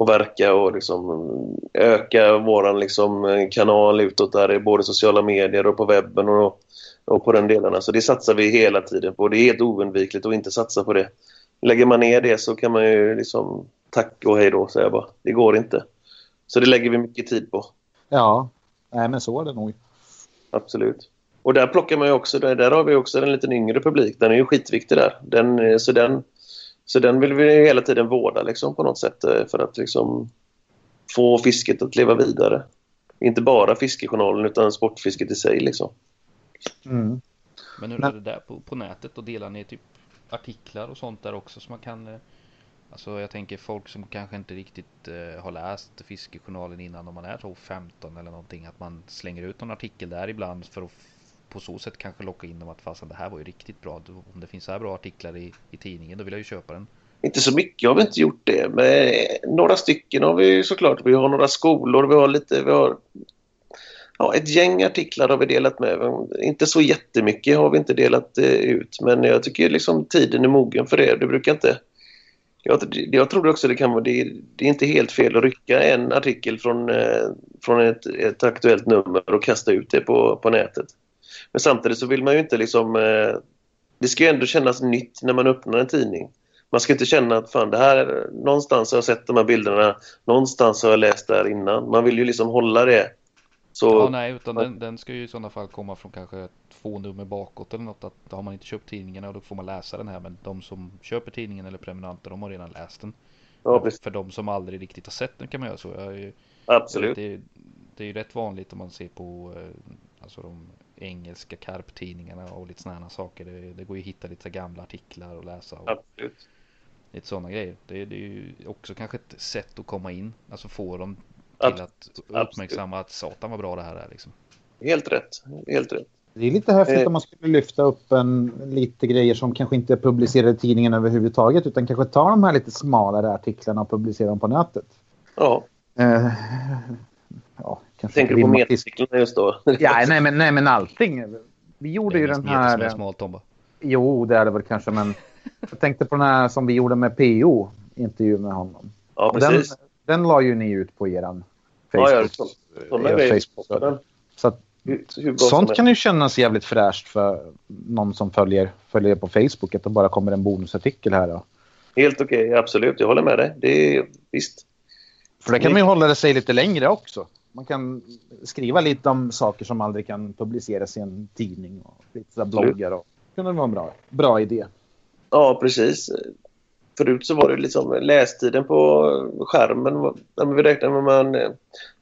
och verka och liksom, öka vår liksom, kanal utåt där i både sociala medier och på webben och, och på den delen. Så det satsar vi hela tiden på. Det är helt oundvikligt att inte satsa på det. Lägger man ner det så kan man ju liksom tack och hej då säger jag bara. Det går inte. Så det lägger vi mycket tid på. Ja, nej men så är det nog. Absolut. Och där plockar man ju också, där, där har vi också en liten yngre publik. Den är ju skitviktig där. Den, eh, så, den, så den vill vi hela tiden vårda liksom, på något sätt eh, för att liksom, få fisket att leva vidare. Inte bara fiskejournalen utan sportfisket i sig. Liksom. Mm. men hur är det där på, på nätet och delar ni typ artiklar och sånt där också som man kan eh, Alltså jag tänker folk som kanske inte riktigt eh, har läst Fiskejournalen innan om man är så 15 eller någonting att man slänger ut någon artikel där ibland för att på så sätt kanske locka in dem att fasen det här var ju riktigt bra. Om det finns så här bra artiklar i, i tidningen då vill jag ju köpa den. Inte så mycket har vi inte gjort det. Men eh, några stycken har vi ju såklart. Vi har några skolor. Vi har lite... Vi har, ja, ett gäng artiklar har vi delat med. Inte så jättemycket har vi inte delat eh, ut men jag tycker liksom tiden är mogen för det. Det brukar inte... Jag, jag tror också det kan vara... Det, det, är inte helt fel att rycka en artikel från, eh, från ett, ett aktuellt nummer och kasta ut det på, på nätet. Men samtidigt så vill man ju inte liksom... Eh, det ska ju ändå kännas nytt när man öppnar en tidning. Man ska inte känna att fan det här, någonstans har jag sett de här bilderna, någonstans har jag läst det här innan. Man vill ju liksom hålla det så... Ja, nej, utan den, den, ska ju i sådana fall komma från kanske två nummer bakåt eller något. Att har man inte köpt tidningen och då får man läsa den här. Men de som köper tidningen eller prenumeranter, de har redan läst den. Ja. För de som aldrig riktigt har sett den kan man göra så. Ju, Absolut. Det, det är ju rätt vanligt om man ser på eh, alltså de engelska karptidningarna och lite sådana saker. Det, det, går ju att hitta lite gamla artiklar och läsa. Och Absolut. Lite sådana grejer. Det, det är ju också kanske ett sätt att komma in. Alltså få dem till att uppmärksamma att satan vad bra det här är. Liksom. Helt rätt. Helt rätt. Det är lite häftigt eh. om man skulle lyfta upp en, lite grejer som kanske inte är publicerade i tidningen överhuvudtaget utan kanske ta de här lite smalare artiklarna och publicera dem på nätet. Ja. Eh, ja kanske Tänker du på metartiklarna just då? [LAUGHS] ja, nej men, nej men allting. Vi gjorde ju den här... Det är smalt, Tomba. Jo, det är det väl kanske men [LAUGHS] jag tänkte på den här som vi gjorde med PO, intervju med honom. Ja, precis. Den, den la ju ni ut på eran Facebook. Ja, så, Facebook. Så att, sånt kan ju kännas jävligt fräscht för någon som följer, följer på Facebook. Att det bara kommer en bonusartikel här. Då. Helt okej, okay, absolut. Jag håller med dig. Det är visst. För det kan man ju hålla det sig lite längre också. Man kan skriva lite om saker som aldrig kan publiceras i en tidning och lite bloggar. Och, det kan vara en bra, bra idé. Ja, precis förut så var det liksom lästiden på skärmen. Vi räknar med man eh,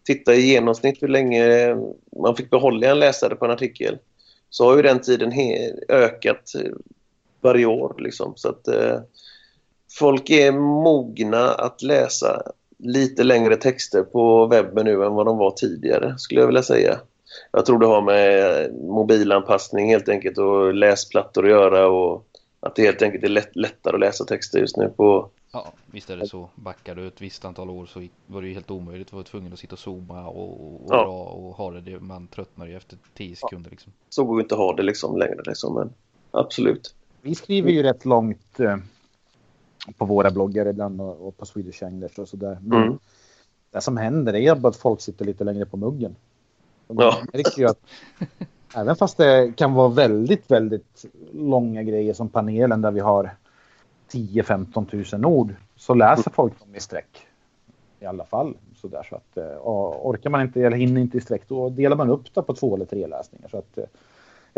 tittar i genomsnitt hur länge man fick behålla en läsare på en artikel. Så har ju den tiden ökat eh, varje år. Liksom. Så att eh, folk är mogna att läsa lite längre texter på webben nu än vad de var tidigare, skulle jag vilja säga. Jag tror det har med mobilanpassning helt enkelt och läsplattor att göra och att det helt enkelt är lätt, lättare att läsa texter just nu på... Ja, visst är det så. Backar du ett visst antal år så var det ju helt omöjligt att vara tvungen att sitta och zooma och, och, ja. och ha det. Man tröttnar ju efter tio sekunder liksom. Så går det inte att ha det liksom längre liksom, men absolut. Vi skriver ju rätt långt eh, på våra bloggar ibland och, och på Swedish English och sådär. Mm. det som händer är bara att folk sitter lite längre på muggen. Ja. märker att [LAUGHS] Även fast det kan vara väldigt, väldigt långa grejer som panelen där vi har 10-15 000 ord så läser folk dem i sträck. I alla fall sådär så att eh, orkar man inte eller hinner inte i sträck då delar man upp det på två eller tre läsningar. Så att, eh,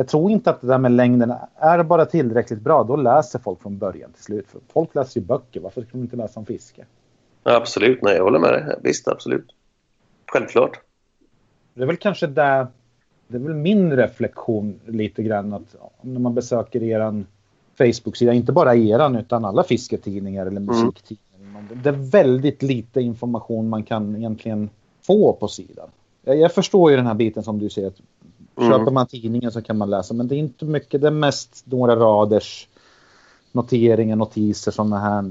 jag tror inte att det där med längden är bara tillräckligt bra. Då läser folk från början till slut. För folk läser ju böcker. Varför ska de inte läsa om fiske? Absolut, nej jag håller med dig. Visst, absolut. Självklart. Det är väl kanske där det är väl min reflektion lite grann att när man besöker eran Facebook-sida, inte bara eran utan alla fisketidningar eller mm. musiktidningar. Mm. Det är väldigt lite information man kan egentligen få på sidan. Jag, jag förstår ju den här biten som du säger. Att mm. Köper man tidningen så kan man läsa men det är inte mycket, det är mest några raders noteringar, notiser, sådana här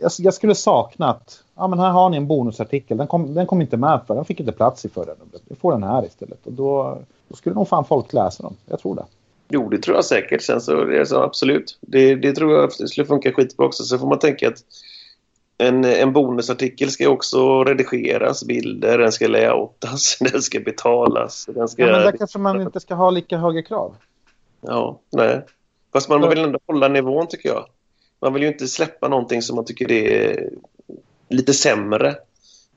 jag, jag, skulle sakna att, ja men här har ni en bonusartikel, den kom, den kom inte med för den fick inte plats i förra numret. Vi får den här istället och då, då skulle nog fan folk läsa dem. Jag tror det. Jo, det tror jag säkert. Sen så är det så absolut. Det, det tror jag skulle funka skitbra också. Så får man tänka att en, en bonusartikel ska också redigeras, bilder, den ska layoutas, [LAUGHS] den ska betalas. Den ska... Ja, men där kanske man inte ska ha lika höga krav. Ja, nej. Fast man vill ändå hålla nivån tycker jag. Man vill ju inte släppa någonting som man tycker är lite sämre.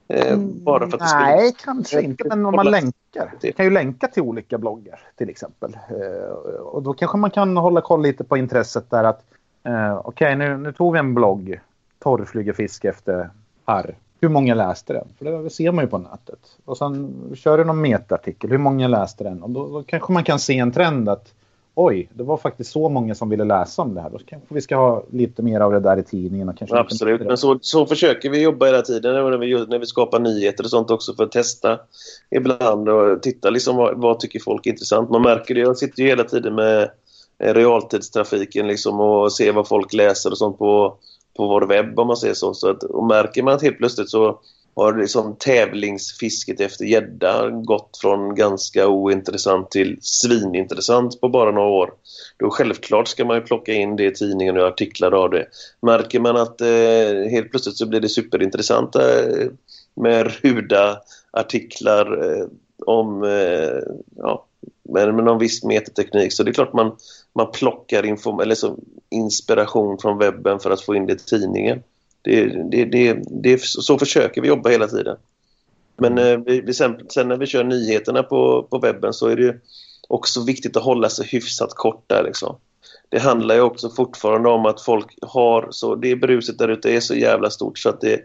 Eh, mm, bara för att Nej, skulle... kanske inte. Men om man länkar. Man kan ju länka till olika bloggar till exempel. Eh, och då kanske man kan hålla koll lite på intresset där att eh, okej, okay, nu, nu tog vi en blogg. Torrflygefiske efter harr. Hur många läste den? För det ser man ju på nätet. Och sen kör du någon metartikel. Hur många läste den? Och då, då kanske man kan se en trend att oj, det var faktiskt så många som ville läsa om det här. Då kanske vi ska ha lite mer av det där i tidningen. Och kanske Absolut, men så, så försöker vi jobba hela tiden när vi, när vi skapar nyheter och sånt också för att testa ibland och titta liksom vad, vad tycker folk är intressant. Man märker det, jag sitter ju hela tiden med realtidstrafiken liksom och ser vad folk läser och sånt på, på vår webb om man säger så. så att, och märker man att helt plötsligt så har liksom tävlingsfisket efter gädda gått från ganska ointressant till svinintressant på bara några år. Då självklart ska man ju plocka in det i tidningen och artiklar av det. Märker man att eh, helt plötsligt så blir det superintressanta eh, med ruda artiklar eh, om eh, ja, med, med någon viss metateknik så det är klart man, man plockar inform eller så, inspiration från webben för att få in det i tidningen. Det, det, det, det, så försöker vi jobba hela tiden. Men eh, vi, vi sen, sen, när vi kör nyheterna på, på webben så är det också viktigt att hålla sig hyfsat kort där. Liksom. Det handlar ju också fortfarande om att folk har så, det bruset där ute är så jävla stort så att det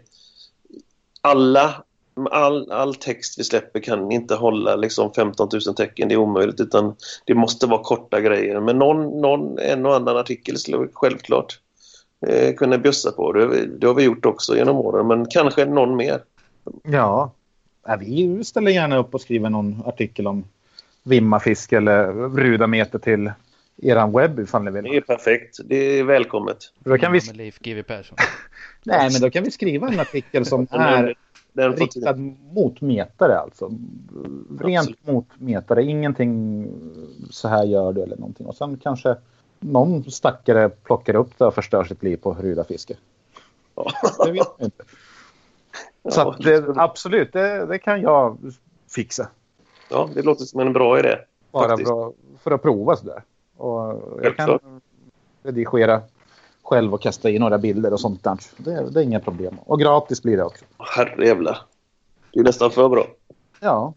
alla all, all text vi släpper kan inte hålla liksom 15 000 tecken, det är omöjligt utan det måste vara korta grejer. Men någon, någon en och annan artikel skulle vi självklart eh, kunna bjussa på. Det, det, har vi gjort också genom åren, men kanske någon mer. Ja, vi ställer gärna upp och skriver någon artikel om vimmafisk eller rudameter till eran webb ifall ni vill. Det är perfekt. Det är välkommet. Då kan vi... Leif GW Persson. [LAUGHS] Nej, men då kan vi skriva en artikel som [LAUGHS] är den riktad mot metare alltså. Rent Absolut. mot metare, ingenting så här gör du eller någonting. Och sen kanske någon stackare plockar upp det och förstör sitt liv på rudafiske. Ja. Det vet jag inte. Så det, absolut, det, det, kan jag fixa. Ja, det låter som en bra idé. Bara bra för att prova sådär. Och jag kan redigera själv och kasta i några bilder och sånt där. Det, det är inga problem. Och gratis blir det också. Herrejävlar. Det är nästan för bra. Ja.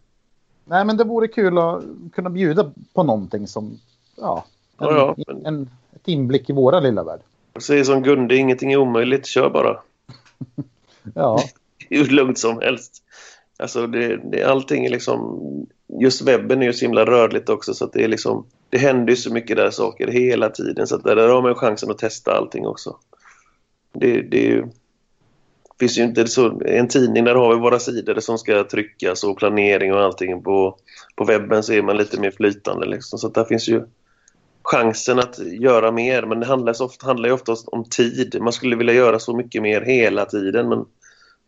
Nej, men det vore kul att kunna bjuda på någonting som, ja, en, ja, ja, men... en, ett inblick i våra lilla värld. Säger som Gunde, ingenting är omöjligt. Kör bara. [LAUGHS] ja. [LAUGHS] Hur lugnt som helst. Alltså det, det, allting är liksom... Just webben är ju så himla rörligt också så att det är liksom det händer ju så mycket där saker hela tiden så att där har man chansen att testa allting också. Det, det ju, finns ju inte så, en tidning där har vi våra sidor som ska tryckas och planering och allting. På, på webben så är man lite mer flytande liksom. Så att där finns ju chansen att göra mer men det handlar, ofta, handlar ju oftast om tid. Man skulle vilja göra så mycket mer hela tiden men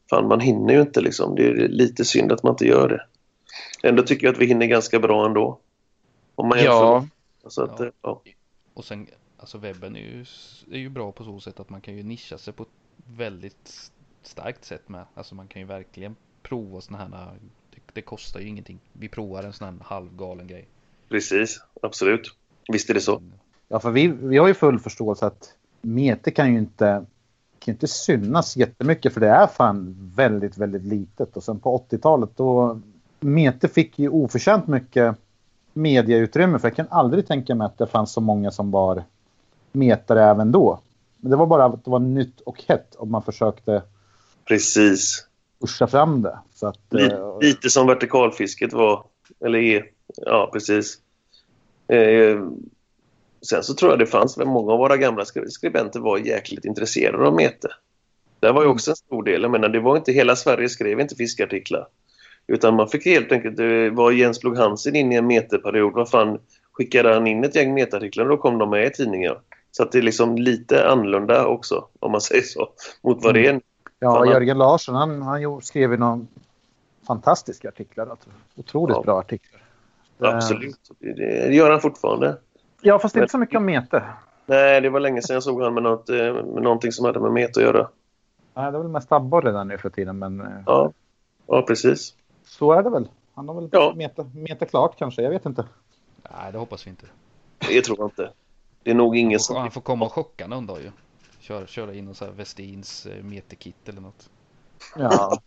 fan man hinner ju inte liksom. Det är lite synd att man inte gör det. Ändå tycker jag att vi hinner ganska bra ändå. Om man ja. Så att, ja. ja. Och sen, alltså webben är ju, är ju bra på så sätt att man kan ju nischa sig på ett väldigt starkt sätt med. Alltså man kan ju verkligen prova sådana här, det, det kostar ju ingenting. Vi provar en sån här halvgalen grej. Precis, absolut. Visst är det så. Ja, för vi, vi har ju full förståelse att mete kan ju inte kan inte synas jättemycket för det är fan väldigt, väldigt litet. Och sen på 80-talet då Mete fick ju oförtjänt mycket mediautrymme. För jag kan aldrig tänka mig att det fanns så många som var metare även då. Men det var bara att det var nytt och hett om man försökte Precis. pusha fram det. Så att, lite, äh, lite som vertikalfisket var, eller är. Ja, precis. Eh, sen så tror jag det fanns, många av våra gamla skribenter var jäkligt intresserade av mete. Det var ju också en stor del. Jag menar, det var inte hela Sverige skrev inte fiskartiklar. Utan man fick helt enkelt, det var Jens Blog Hansen in i en meterperiod. Vad fan, skickade han in ett gäng meterartiklar och då kom de med i tidningen. Så att det är liksom lite annorlunda också, om man [LAUGHS] säger så, mot vad det är. Ja, fan, Jörgen Larsson han, han skrev ju någon fantastiska artiklar. Alltså. Otroligt ja. bra artiklar. Absolut, det, gör han fortfarande. Ja, fast det är inte så mycket om meter. Nej, det var länge sedan jag såg han med, något, eh, med någonting som hade med meter att göra. Nej, det är väl mest abborre där nu för tiden. Men... Eh, ja, ja precis. Så är det väl. Han har väl ja. meta, meta klart kanske, jag vet inte. Nej, det hoppas vi inte. Det tror jag inte. Det är nog ingen som... Han får komma och chocka någon dag ju. Köra, köra in någon sån här Westins eh, meterkit eller något. Ja,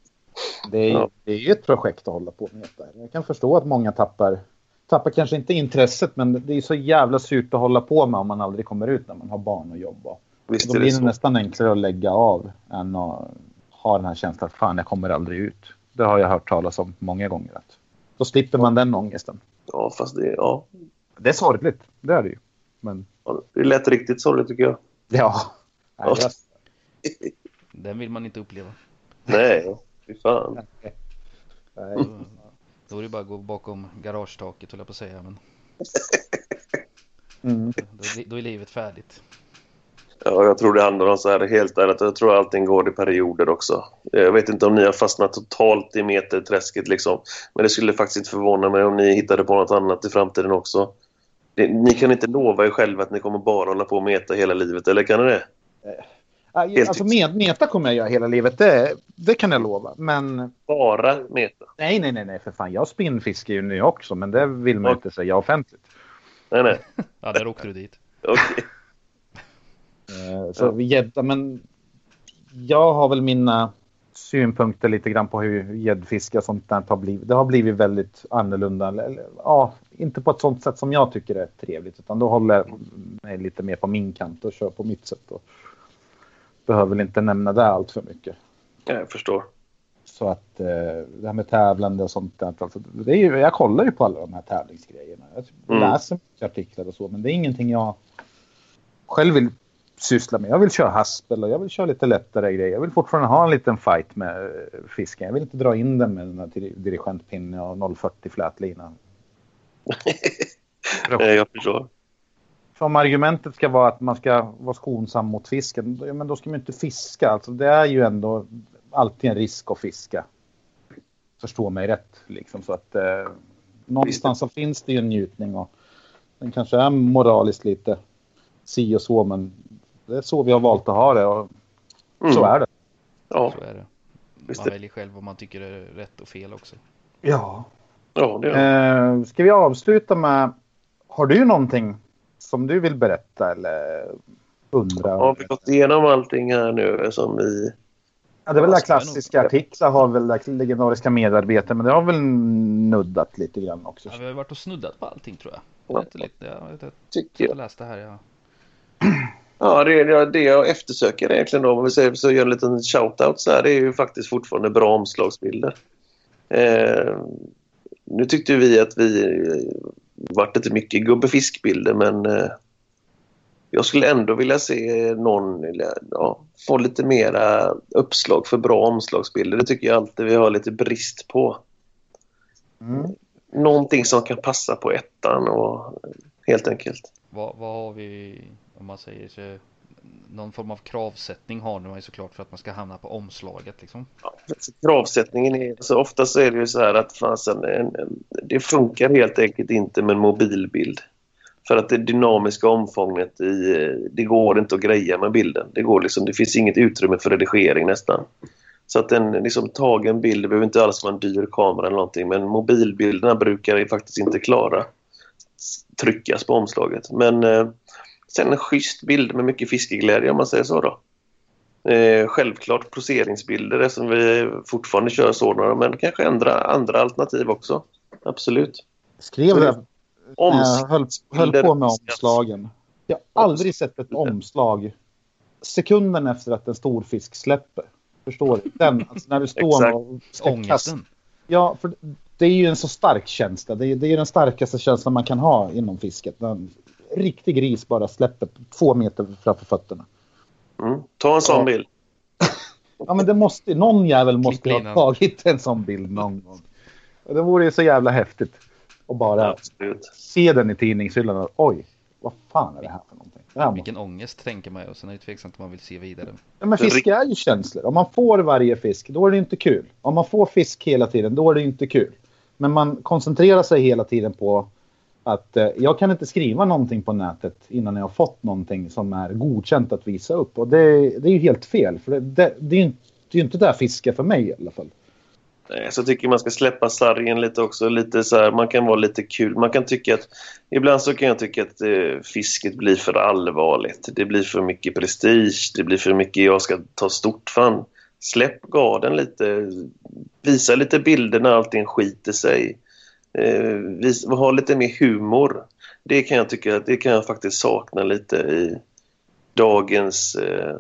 det är, ja. det är ju ett projekt att hålla på med. Jag kan förstå att många tappar, tappar kanske inte intresset, men det är så jävla surt att hålla på med om man aldrig kommer ut när man har barn och jobb. Visst då blir det, det nästan enklare att lägga av än att ha den här känslan att fan, jag kommer aldrig ut. Det har jag hört talas om många gånger. Att då slipper man den ångesten. Ja, fast det, ja. det är sorgligt. Det är det ju. Men... Ja, det lät riktigt sorgligt tycker jag. Ja. Nej, ja. [LAUGHS] Den vill man inte uppleva. Nej, fy fan. Nej. Då, då är det bara att gå bakom garagetaket höll jag på att säga. Men... [LAUGHS] Mm. Då, då, är livet färdigt. Ja, jag tror det handlar om så här helt ärligt. Jag tror allting går i perioder också. Jag vet inte om ni har fastnat totalt i meterträsket liksom. Men det skulle faktiskt inte förvåna mig om ni hittade på något annat i framtiden också. Det, ni kan inte lova er själva att ni kommer bara hålla på och meta hela livet, eller kan ni det? Helt alltså med, meta kommer jag göra hela livet, det, det kan jag lova. Men... Bara meta? Nej, nej, nej, nej, för fan. Jag spinnfiskar ju nu också, men det vill man ja. inte säga offentligt. Nej, nej. [LAUGHS] ja, där åkte du dit. Okej. Okay. Eh, så gädda, men jag har väl mina synpunkter lite grann på hur gäddfiske och sånt där har blivit. Det har blivit väldigt annorlunda. Ja, inte på ett sånt sätt som jag tycker är trevligt, utan då håller jag mig lite mer på min kant och kör på mitt sätt. Och behöver väl inte nämna det allt för mycket. Jag förstår. Så att eh, det här med tävlande och sånt där. Alltså, det är ju, jag kollar ju på alla de här tävlingsgrejerna. Jag mm. läser artiklar och så, men det är ingenting jag själv vill syssla med. Jag vill köra haspel och jag vill köra lite lättare grejer. Jag vill fortfarande ha en liten fight med eh, fisken. Jag vill inte dra in den med den här dirigentpinne och 040 flätlina. [LAUGHS] jag förstår. För om argumentet ska vara att man ska vara skonsam mot fisken, men då ska man inte fiska. Alltså det är ju ändå alltid en risk att fiska. Förstå mig rätt liksom så att eh, någonstans så finns det ju en njutning och den kanske är moraliskt lite si och så men det är så vi har valt att ha det och mm. så är det. Ja. Så är det. Man väljer själv vad man tycker är rätt och fel också. Ja. Ja, det är eh, Ska vi avsluta med, har du någonting som du vill berätta eller undra? Har vi gått igenom allting här nu som vi... Ja, det är väl det klassiska artiklar har väl det legendariska medarbete men det har väl nuddat lite grann också. Ja, vi har varit och snuddat på allting tror jag. Ja. Lite, jag, vet, Tycker jag. jag läste här. Ja. Ja, det, det, det jag eftersöker egentligen då, om vi säger så gör en liten shout-out så här, det är ju faktiskt fortfarande bra omslagsbilder. Eh, nu tyckte vi att vi eh, vart lite mycket gubbefiskbilder men eh, jag skulle ändå vilja se någon ja, få lite mera uppslag för bra omslagsbilder. Det tycker jag alltid vi har lite brist på. Mm. Någonting som kan passa på ettan och helt enkelt. Vad, vad har vi om man säger så någon form av kravsättning har man ju såklart för att man ska hamna på omslaget liksom. Ja, kravsättningen är, alltså, ofta så är det ju så här att fasen, en, en, det funkar helt enkelt inte med en mobilbild. För att det dynamiska omfånget i, det går inte att greja med bilden. Det går liksom, det finns inget utrymme för redigering nästan. Så att en liksom, tagen bild, det behöver inte alls vara en dyr kamera eller någonting, men mobilbilderna brukar ju faktiskt inte klara tryckas på omslaget. Men eh, Sen en schysst bild med mycket fiskeglädje om man säger så då. Eh, självklart poseringsbilder eftersom vi fortfarande kör sådana men kanske andra, andra alternativ också. Absolut. Skrev det när höll, höll på med omslagen. Jag har aldrig sett ett omslag sekunden efter att en stor fisk släpper. Förstår du? Den, alltså när du står [LAUGHS] och Ångesten. Ja, för det är ju en så stark känsla. Det är, det är den starkaste känslan man kan ha inom fisket. Den riktig gris bara släpper två meter framför fötterna. Mm. Ta en sån bild. [LAUGHS] ja, men det måste, någon jävel måste ha tagit en sån bild någon gång. Det vore ju så jävla häftigt. Och bara Absolut. se den i tidningshyllan. Oj, vad fan är det här för någonting? här Vilken måste... ångest tänker man ju. Och sen är det tveksamt om man vill se vidare. Ja, men fisk är ju känslor. Om man får varje fisk, då är det inte kul. Om man får fisk hela tiden, då är det inte kul. Men man koncentrerar sig hela tiden på att eh, jag kan inte skriva någonting på nätet innan jag har fått någonting som är godkänt att visa upp. Och det, det är ju helt fel. För det, det, det är ju inte, inte där fiske för mig i alla fall. Nej, så tycker man ska släppa sargen lite också. Lite så här, man kan vara lite kul. Man kan tycka att... Ibland så kan jag tycka att eh, fisket blir för allvarligt. Det blir för mycket prestige. Det blir för mycket jag ska ta stort fan. Släpp garden lite. Visa lite bilder när allting skiter sig eh, ha lite mer humor. Det kan jag tycka det kan jag faktiskt sakna lite i dagens eh,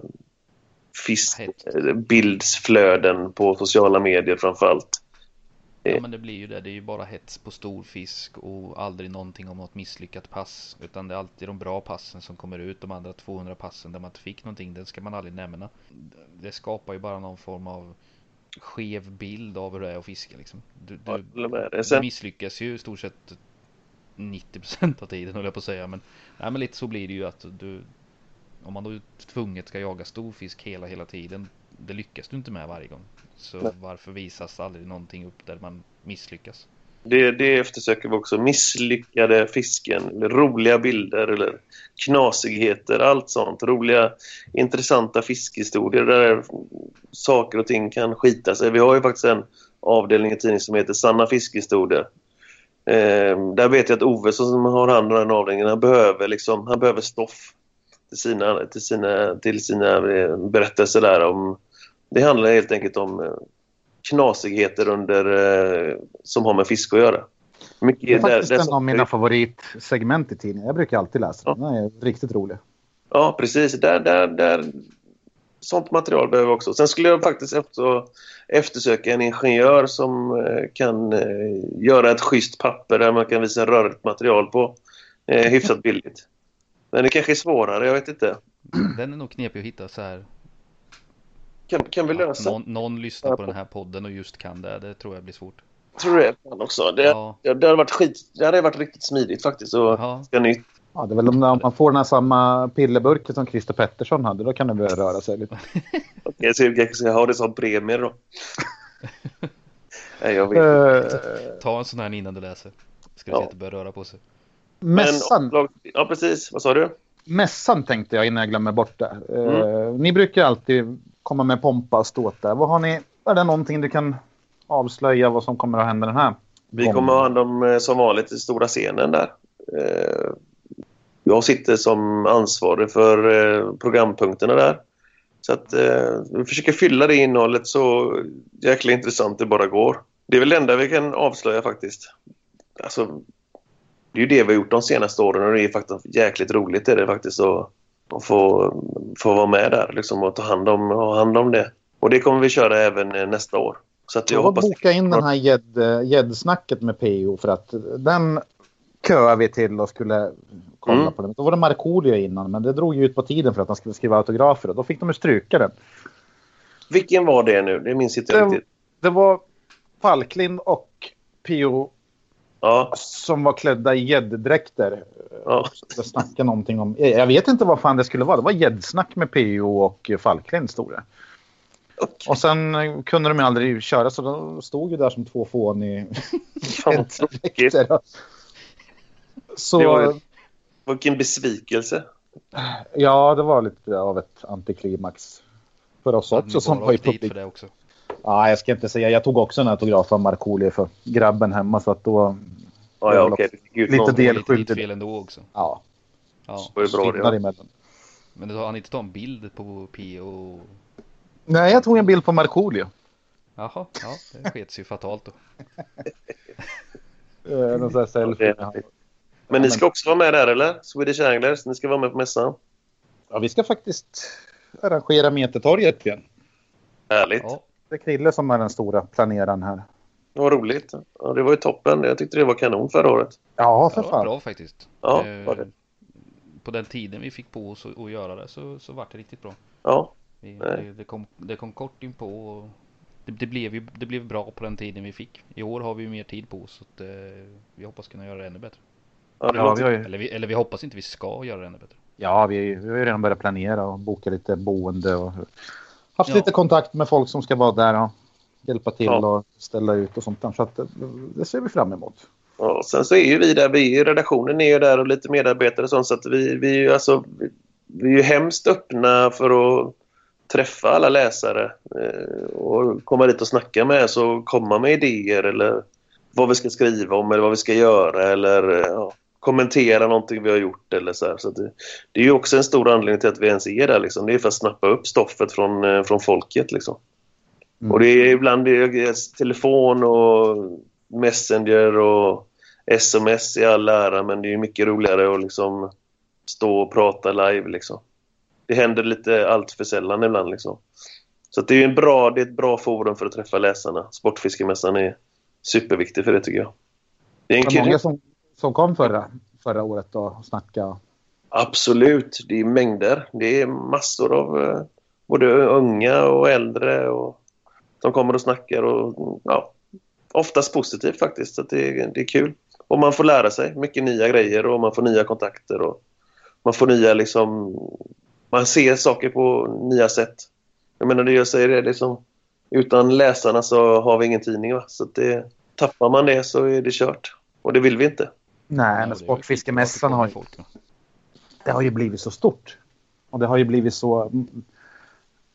fiskbildsflöden på sociala medier framförallt. Ja men det blir ju det, det är ju bara hets på stor fisk och aldrig någonting om något misslyckat pass. Utan det är alltid de bra passen som kommer ut, de andra 200 passen där man inte fick någonting, den ska man aldrig nämna. Det skapar ju bara någon form av skev bild av hur det är att fiska liksom. Du, du, du misslyckas ju i stort sett 90% av tiden höll jag på att säga. Men, nej, men lite så blir det ju att du om man då tvunget ska jaga stor fisk hela, hela tiden. Det lyckas du inte med varje gång. Så Nej. varför visas aldrig någonting upp där man misslyckas? Det, det eftersöker vi också. Misslyckade fisken, eller roliga bilder eller knasigheter, allt sånt. Roliga, intressanta fiskhistorier där saker och ting kan skita sig. Vi har ju faktiskt en avdelning i tidningen som heter Sanna fiskhistorier. Eh, där vet jag att Ove som har hand om den avdelningen, han behöver, liksom, han behöver stoff till sina, till sina, till sina eh, berättelser där om... Det handlar helt enkelt om eh, knasigheter under, eh, som har med fisk att göra. Mycket Det är faktiskt där- en av mina favoritsegment i tidningen. Jag brukar alltid läsa Ja. den. Den är riktigt rolig. Ja, precis. Där, där, där, sånt material behöver vi också. Sen skulle jag faktiskt också eftersöka en ingenjör som eh, kan eh, göra ett schysst papper där man kan visa rörligt material på eh, hyfsat billigt. Men det kanske är svårare, jag vet inte. Den är nog knepig att hitta så här. Kan, kan vi lösa? någon, någon lyssnar på den här podden och just kan det. Det tror jag blir svårt. Tror du det fan också? Det, Ja. det, det, hade varit skit, det hade varit riktigt smidigt faktiskt. Och Ja. nytt. Ja, det är väl om om man får den här samma pillerburken som Christer Pettersson hade. Då kan det börja röra sig lite. [LAUGHS] Okej, så jag kanske ska ha det som premie då. [LAUGHS] Nej, jag vet Eh, Ta en sån här innan du läser. Ska du Ja. se att det börjar röra på sig. mässan, Men, ja, precis. Vad sa du? mässan tänkte jag innan jag glömmer bort det. Eh, Ni brukar alltid komma med pompa och ståt där. Vad har ni, är det någonting du kan avslöja vad som kommer att hända den här Vi kommer ha hand om eh, som vanligt den stora scenen där. Eh, Jag sitter som ansvarig för eh, programpunkterna där. Så att vi försöker fylla det innehållet så jäkla intressant det bara går. Det är väl det enda vi kan avslöja faktiskt. Alltså, det är ju det vi har gjort de senaste åren och det är faktiskt jäkligt roligt är det faktiskt att, att få, få vara med där liksom, och ta hand om, ha hand om det. Och det kommer vi köra även eh, nästa år. Så att jag Jag hoppas... boka in den här gädd- gäddsnacket med PO för att den köar vi till och skulle kolla Mm. på den. Då var det Markoolio innan men det drog ju ut på tiden för att han skulle skriva autografer och då fick de ju stryka den. Vilken var det nu? Det minns inte jag Det, riktigt. det var Falklind och PO Ja, som var klädda i gädddräkter. ja. Jag snackade någonting om... Jag vet inte vad fan det skulle vara. Det var gäddsnack med PO och Falklind stod det. Okej. Och sen eh, kunde de ju aldrig köra så de stod ju där som två fån i [LAUGHS] gädddräkter. Så Det var Vilken besvikelse. ja, det var lite av ett antiklimax. För oss också som var i åkt Ja, jag ska inte säga. Jag tog också en autograf av Markoolio för grabben hemma så att då... Ja, ja okej. Du ut Lite någon. del- Det var lite fel ändå också. Ja, Ja. Det var ju bra det. emellan. Men då har ni inte tagit en bild på P.O. Nej, jag tog en bild på Markoolio. Jaha, ja, det skets ju fatalt då. [LAUGHS] Eh, Någon sån här selfie. Ja, det- Men ni ska också vara med där eller? Swedish Anglers, ni ska vara med på mässan. Ja, vi ska faktiskt arrangera Metertorget igen. Härligt. Ja, Det är Krille som är den stora planeraren här. Det var roligt. Ja, det var ju toppen. Jag tyckte det var kanon förra året. Ja, det för var fan. bra faktiskt. Ja, Eh, var det. På den tiden vi fick på oss att göra det så, så vart det riktigt bra. Ja, det, det, kom, det kom kort in på och det, det, blev ju, det blev bra på den tiden vi fick. I år har vi ju mer tid på oss så att, eh, vi hoppas kunna göra det ännu bättre. ja, det Ja, vi har ju, Eller vi, eller vi hoppas inte vi ska göra det ännu bättre. ja vi, vi har ju redan börjat planera och boka lite boende och haft Ja. lite kontakt med folk som ska vara där och hjälpa till Ja. och ställa ut och sånt där. Så att eh, det ser vi fram emot. Ja, sen så är ju vi där, vi redaktionen är ju där och lite medarbetare och sånt så att vi, vi, är ju alltså, vi, vi är ju hemskt öppna för att träffa alla läsare eh, och komma dit och snacka med och komma med idéer eller vad vi ska skriva om eller vad vi ska göra eller eh, ja, kommentera någonting vi har gjort eller så här. Så det, det är ju också en stor anledning till att vi ens är där liksom. Det är för att snappa upp stoffet från, eh, från folket liksom. Mm. Och det är ibland det är telefon och Messenger och sms i all ära men det är mycket roligare att liksom stå och prata live liksom. Det händer lite allt för sällan ibland liksom. Så det är en bra, det är ett bra forum för att träffa läsarna. Sportfiskemässan är superviktig för det tycker jag. Det är en kul... som, som kom förra, förra året och snackade. Absolut, det är mängder. Det är massor av eh, både unga och äldre och som kommer och snackar och ja, oftast positivt faktiskt. Så det, är- det är kul. Och man får lära sig mycket nya grejer och man får nya kontakter och man får nya liksom man ser saker på nya sätt. Jag menar, det jag säger det, liksom, utan läsarna så har vi ingen tidning. Va? Så det, tappar man det så är det kört. Och det vill vi inte. Nej, men Sportfiskemässan har, ju- det har ju blivit så stort. Och det har ju blivit så...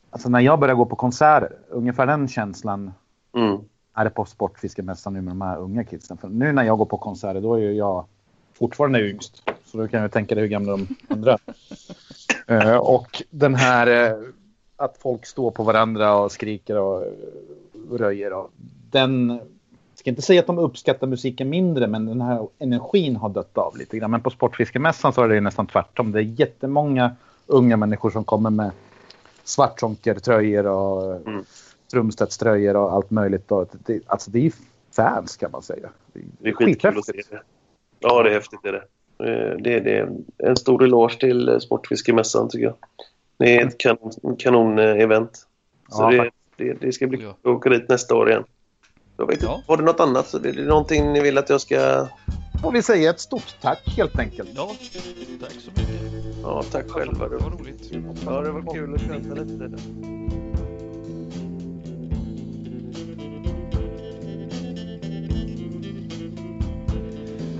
Alltså när jag började gå på konserter, ungefär den känslan Mm. är det på Sportfiskemässan nu med de här unga kidsen. För nu när jag går på konserter då är ju jag fortfarande yngst. Så då kan jag tänka dig hur gamla de andra Eh, Och den här eh, att folk står på varandra och skriker och eh, röjer. Och den, ska inte säga att de uppskattar musiken mindre men den här energin har dött av lite grann. Men på Sportfiskemässan så är det nästan tvärtom. Det är jättemånga unga människor som kommer med Svartzonker-tröjor och Mm. Strömstedts tröjor och allt möjligt. Och det, alltså det är ju fans kan man säga. Det är skitkul att se det. Ja, det är häftigt. Det är det. Eh, Det är, det är en stor eloge till eh, Sportfiskemässan tycker jag. Det är ett kanon, en kanon-event. Så Ja, det, det, det ska bli kul att åka dit nästa år igen. Jag vet inte, Ja. Har du något annat? Så det är någonting ni vill att jag ska... Får vi säga ett stort tack helt enkelt. Ja, tack så mycket. Ja, tack själva. Det var roligt. Ja, det var kul att köta lite.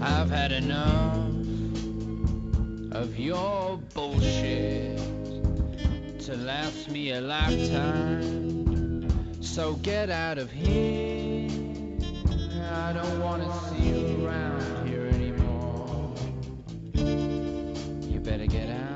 I've had enough of your bullshit to last me a lifetime. So get out of here. I don't want to see you around here anymore. You better get out.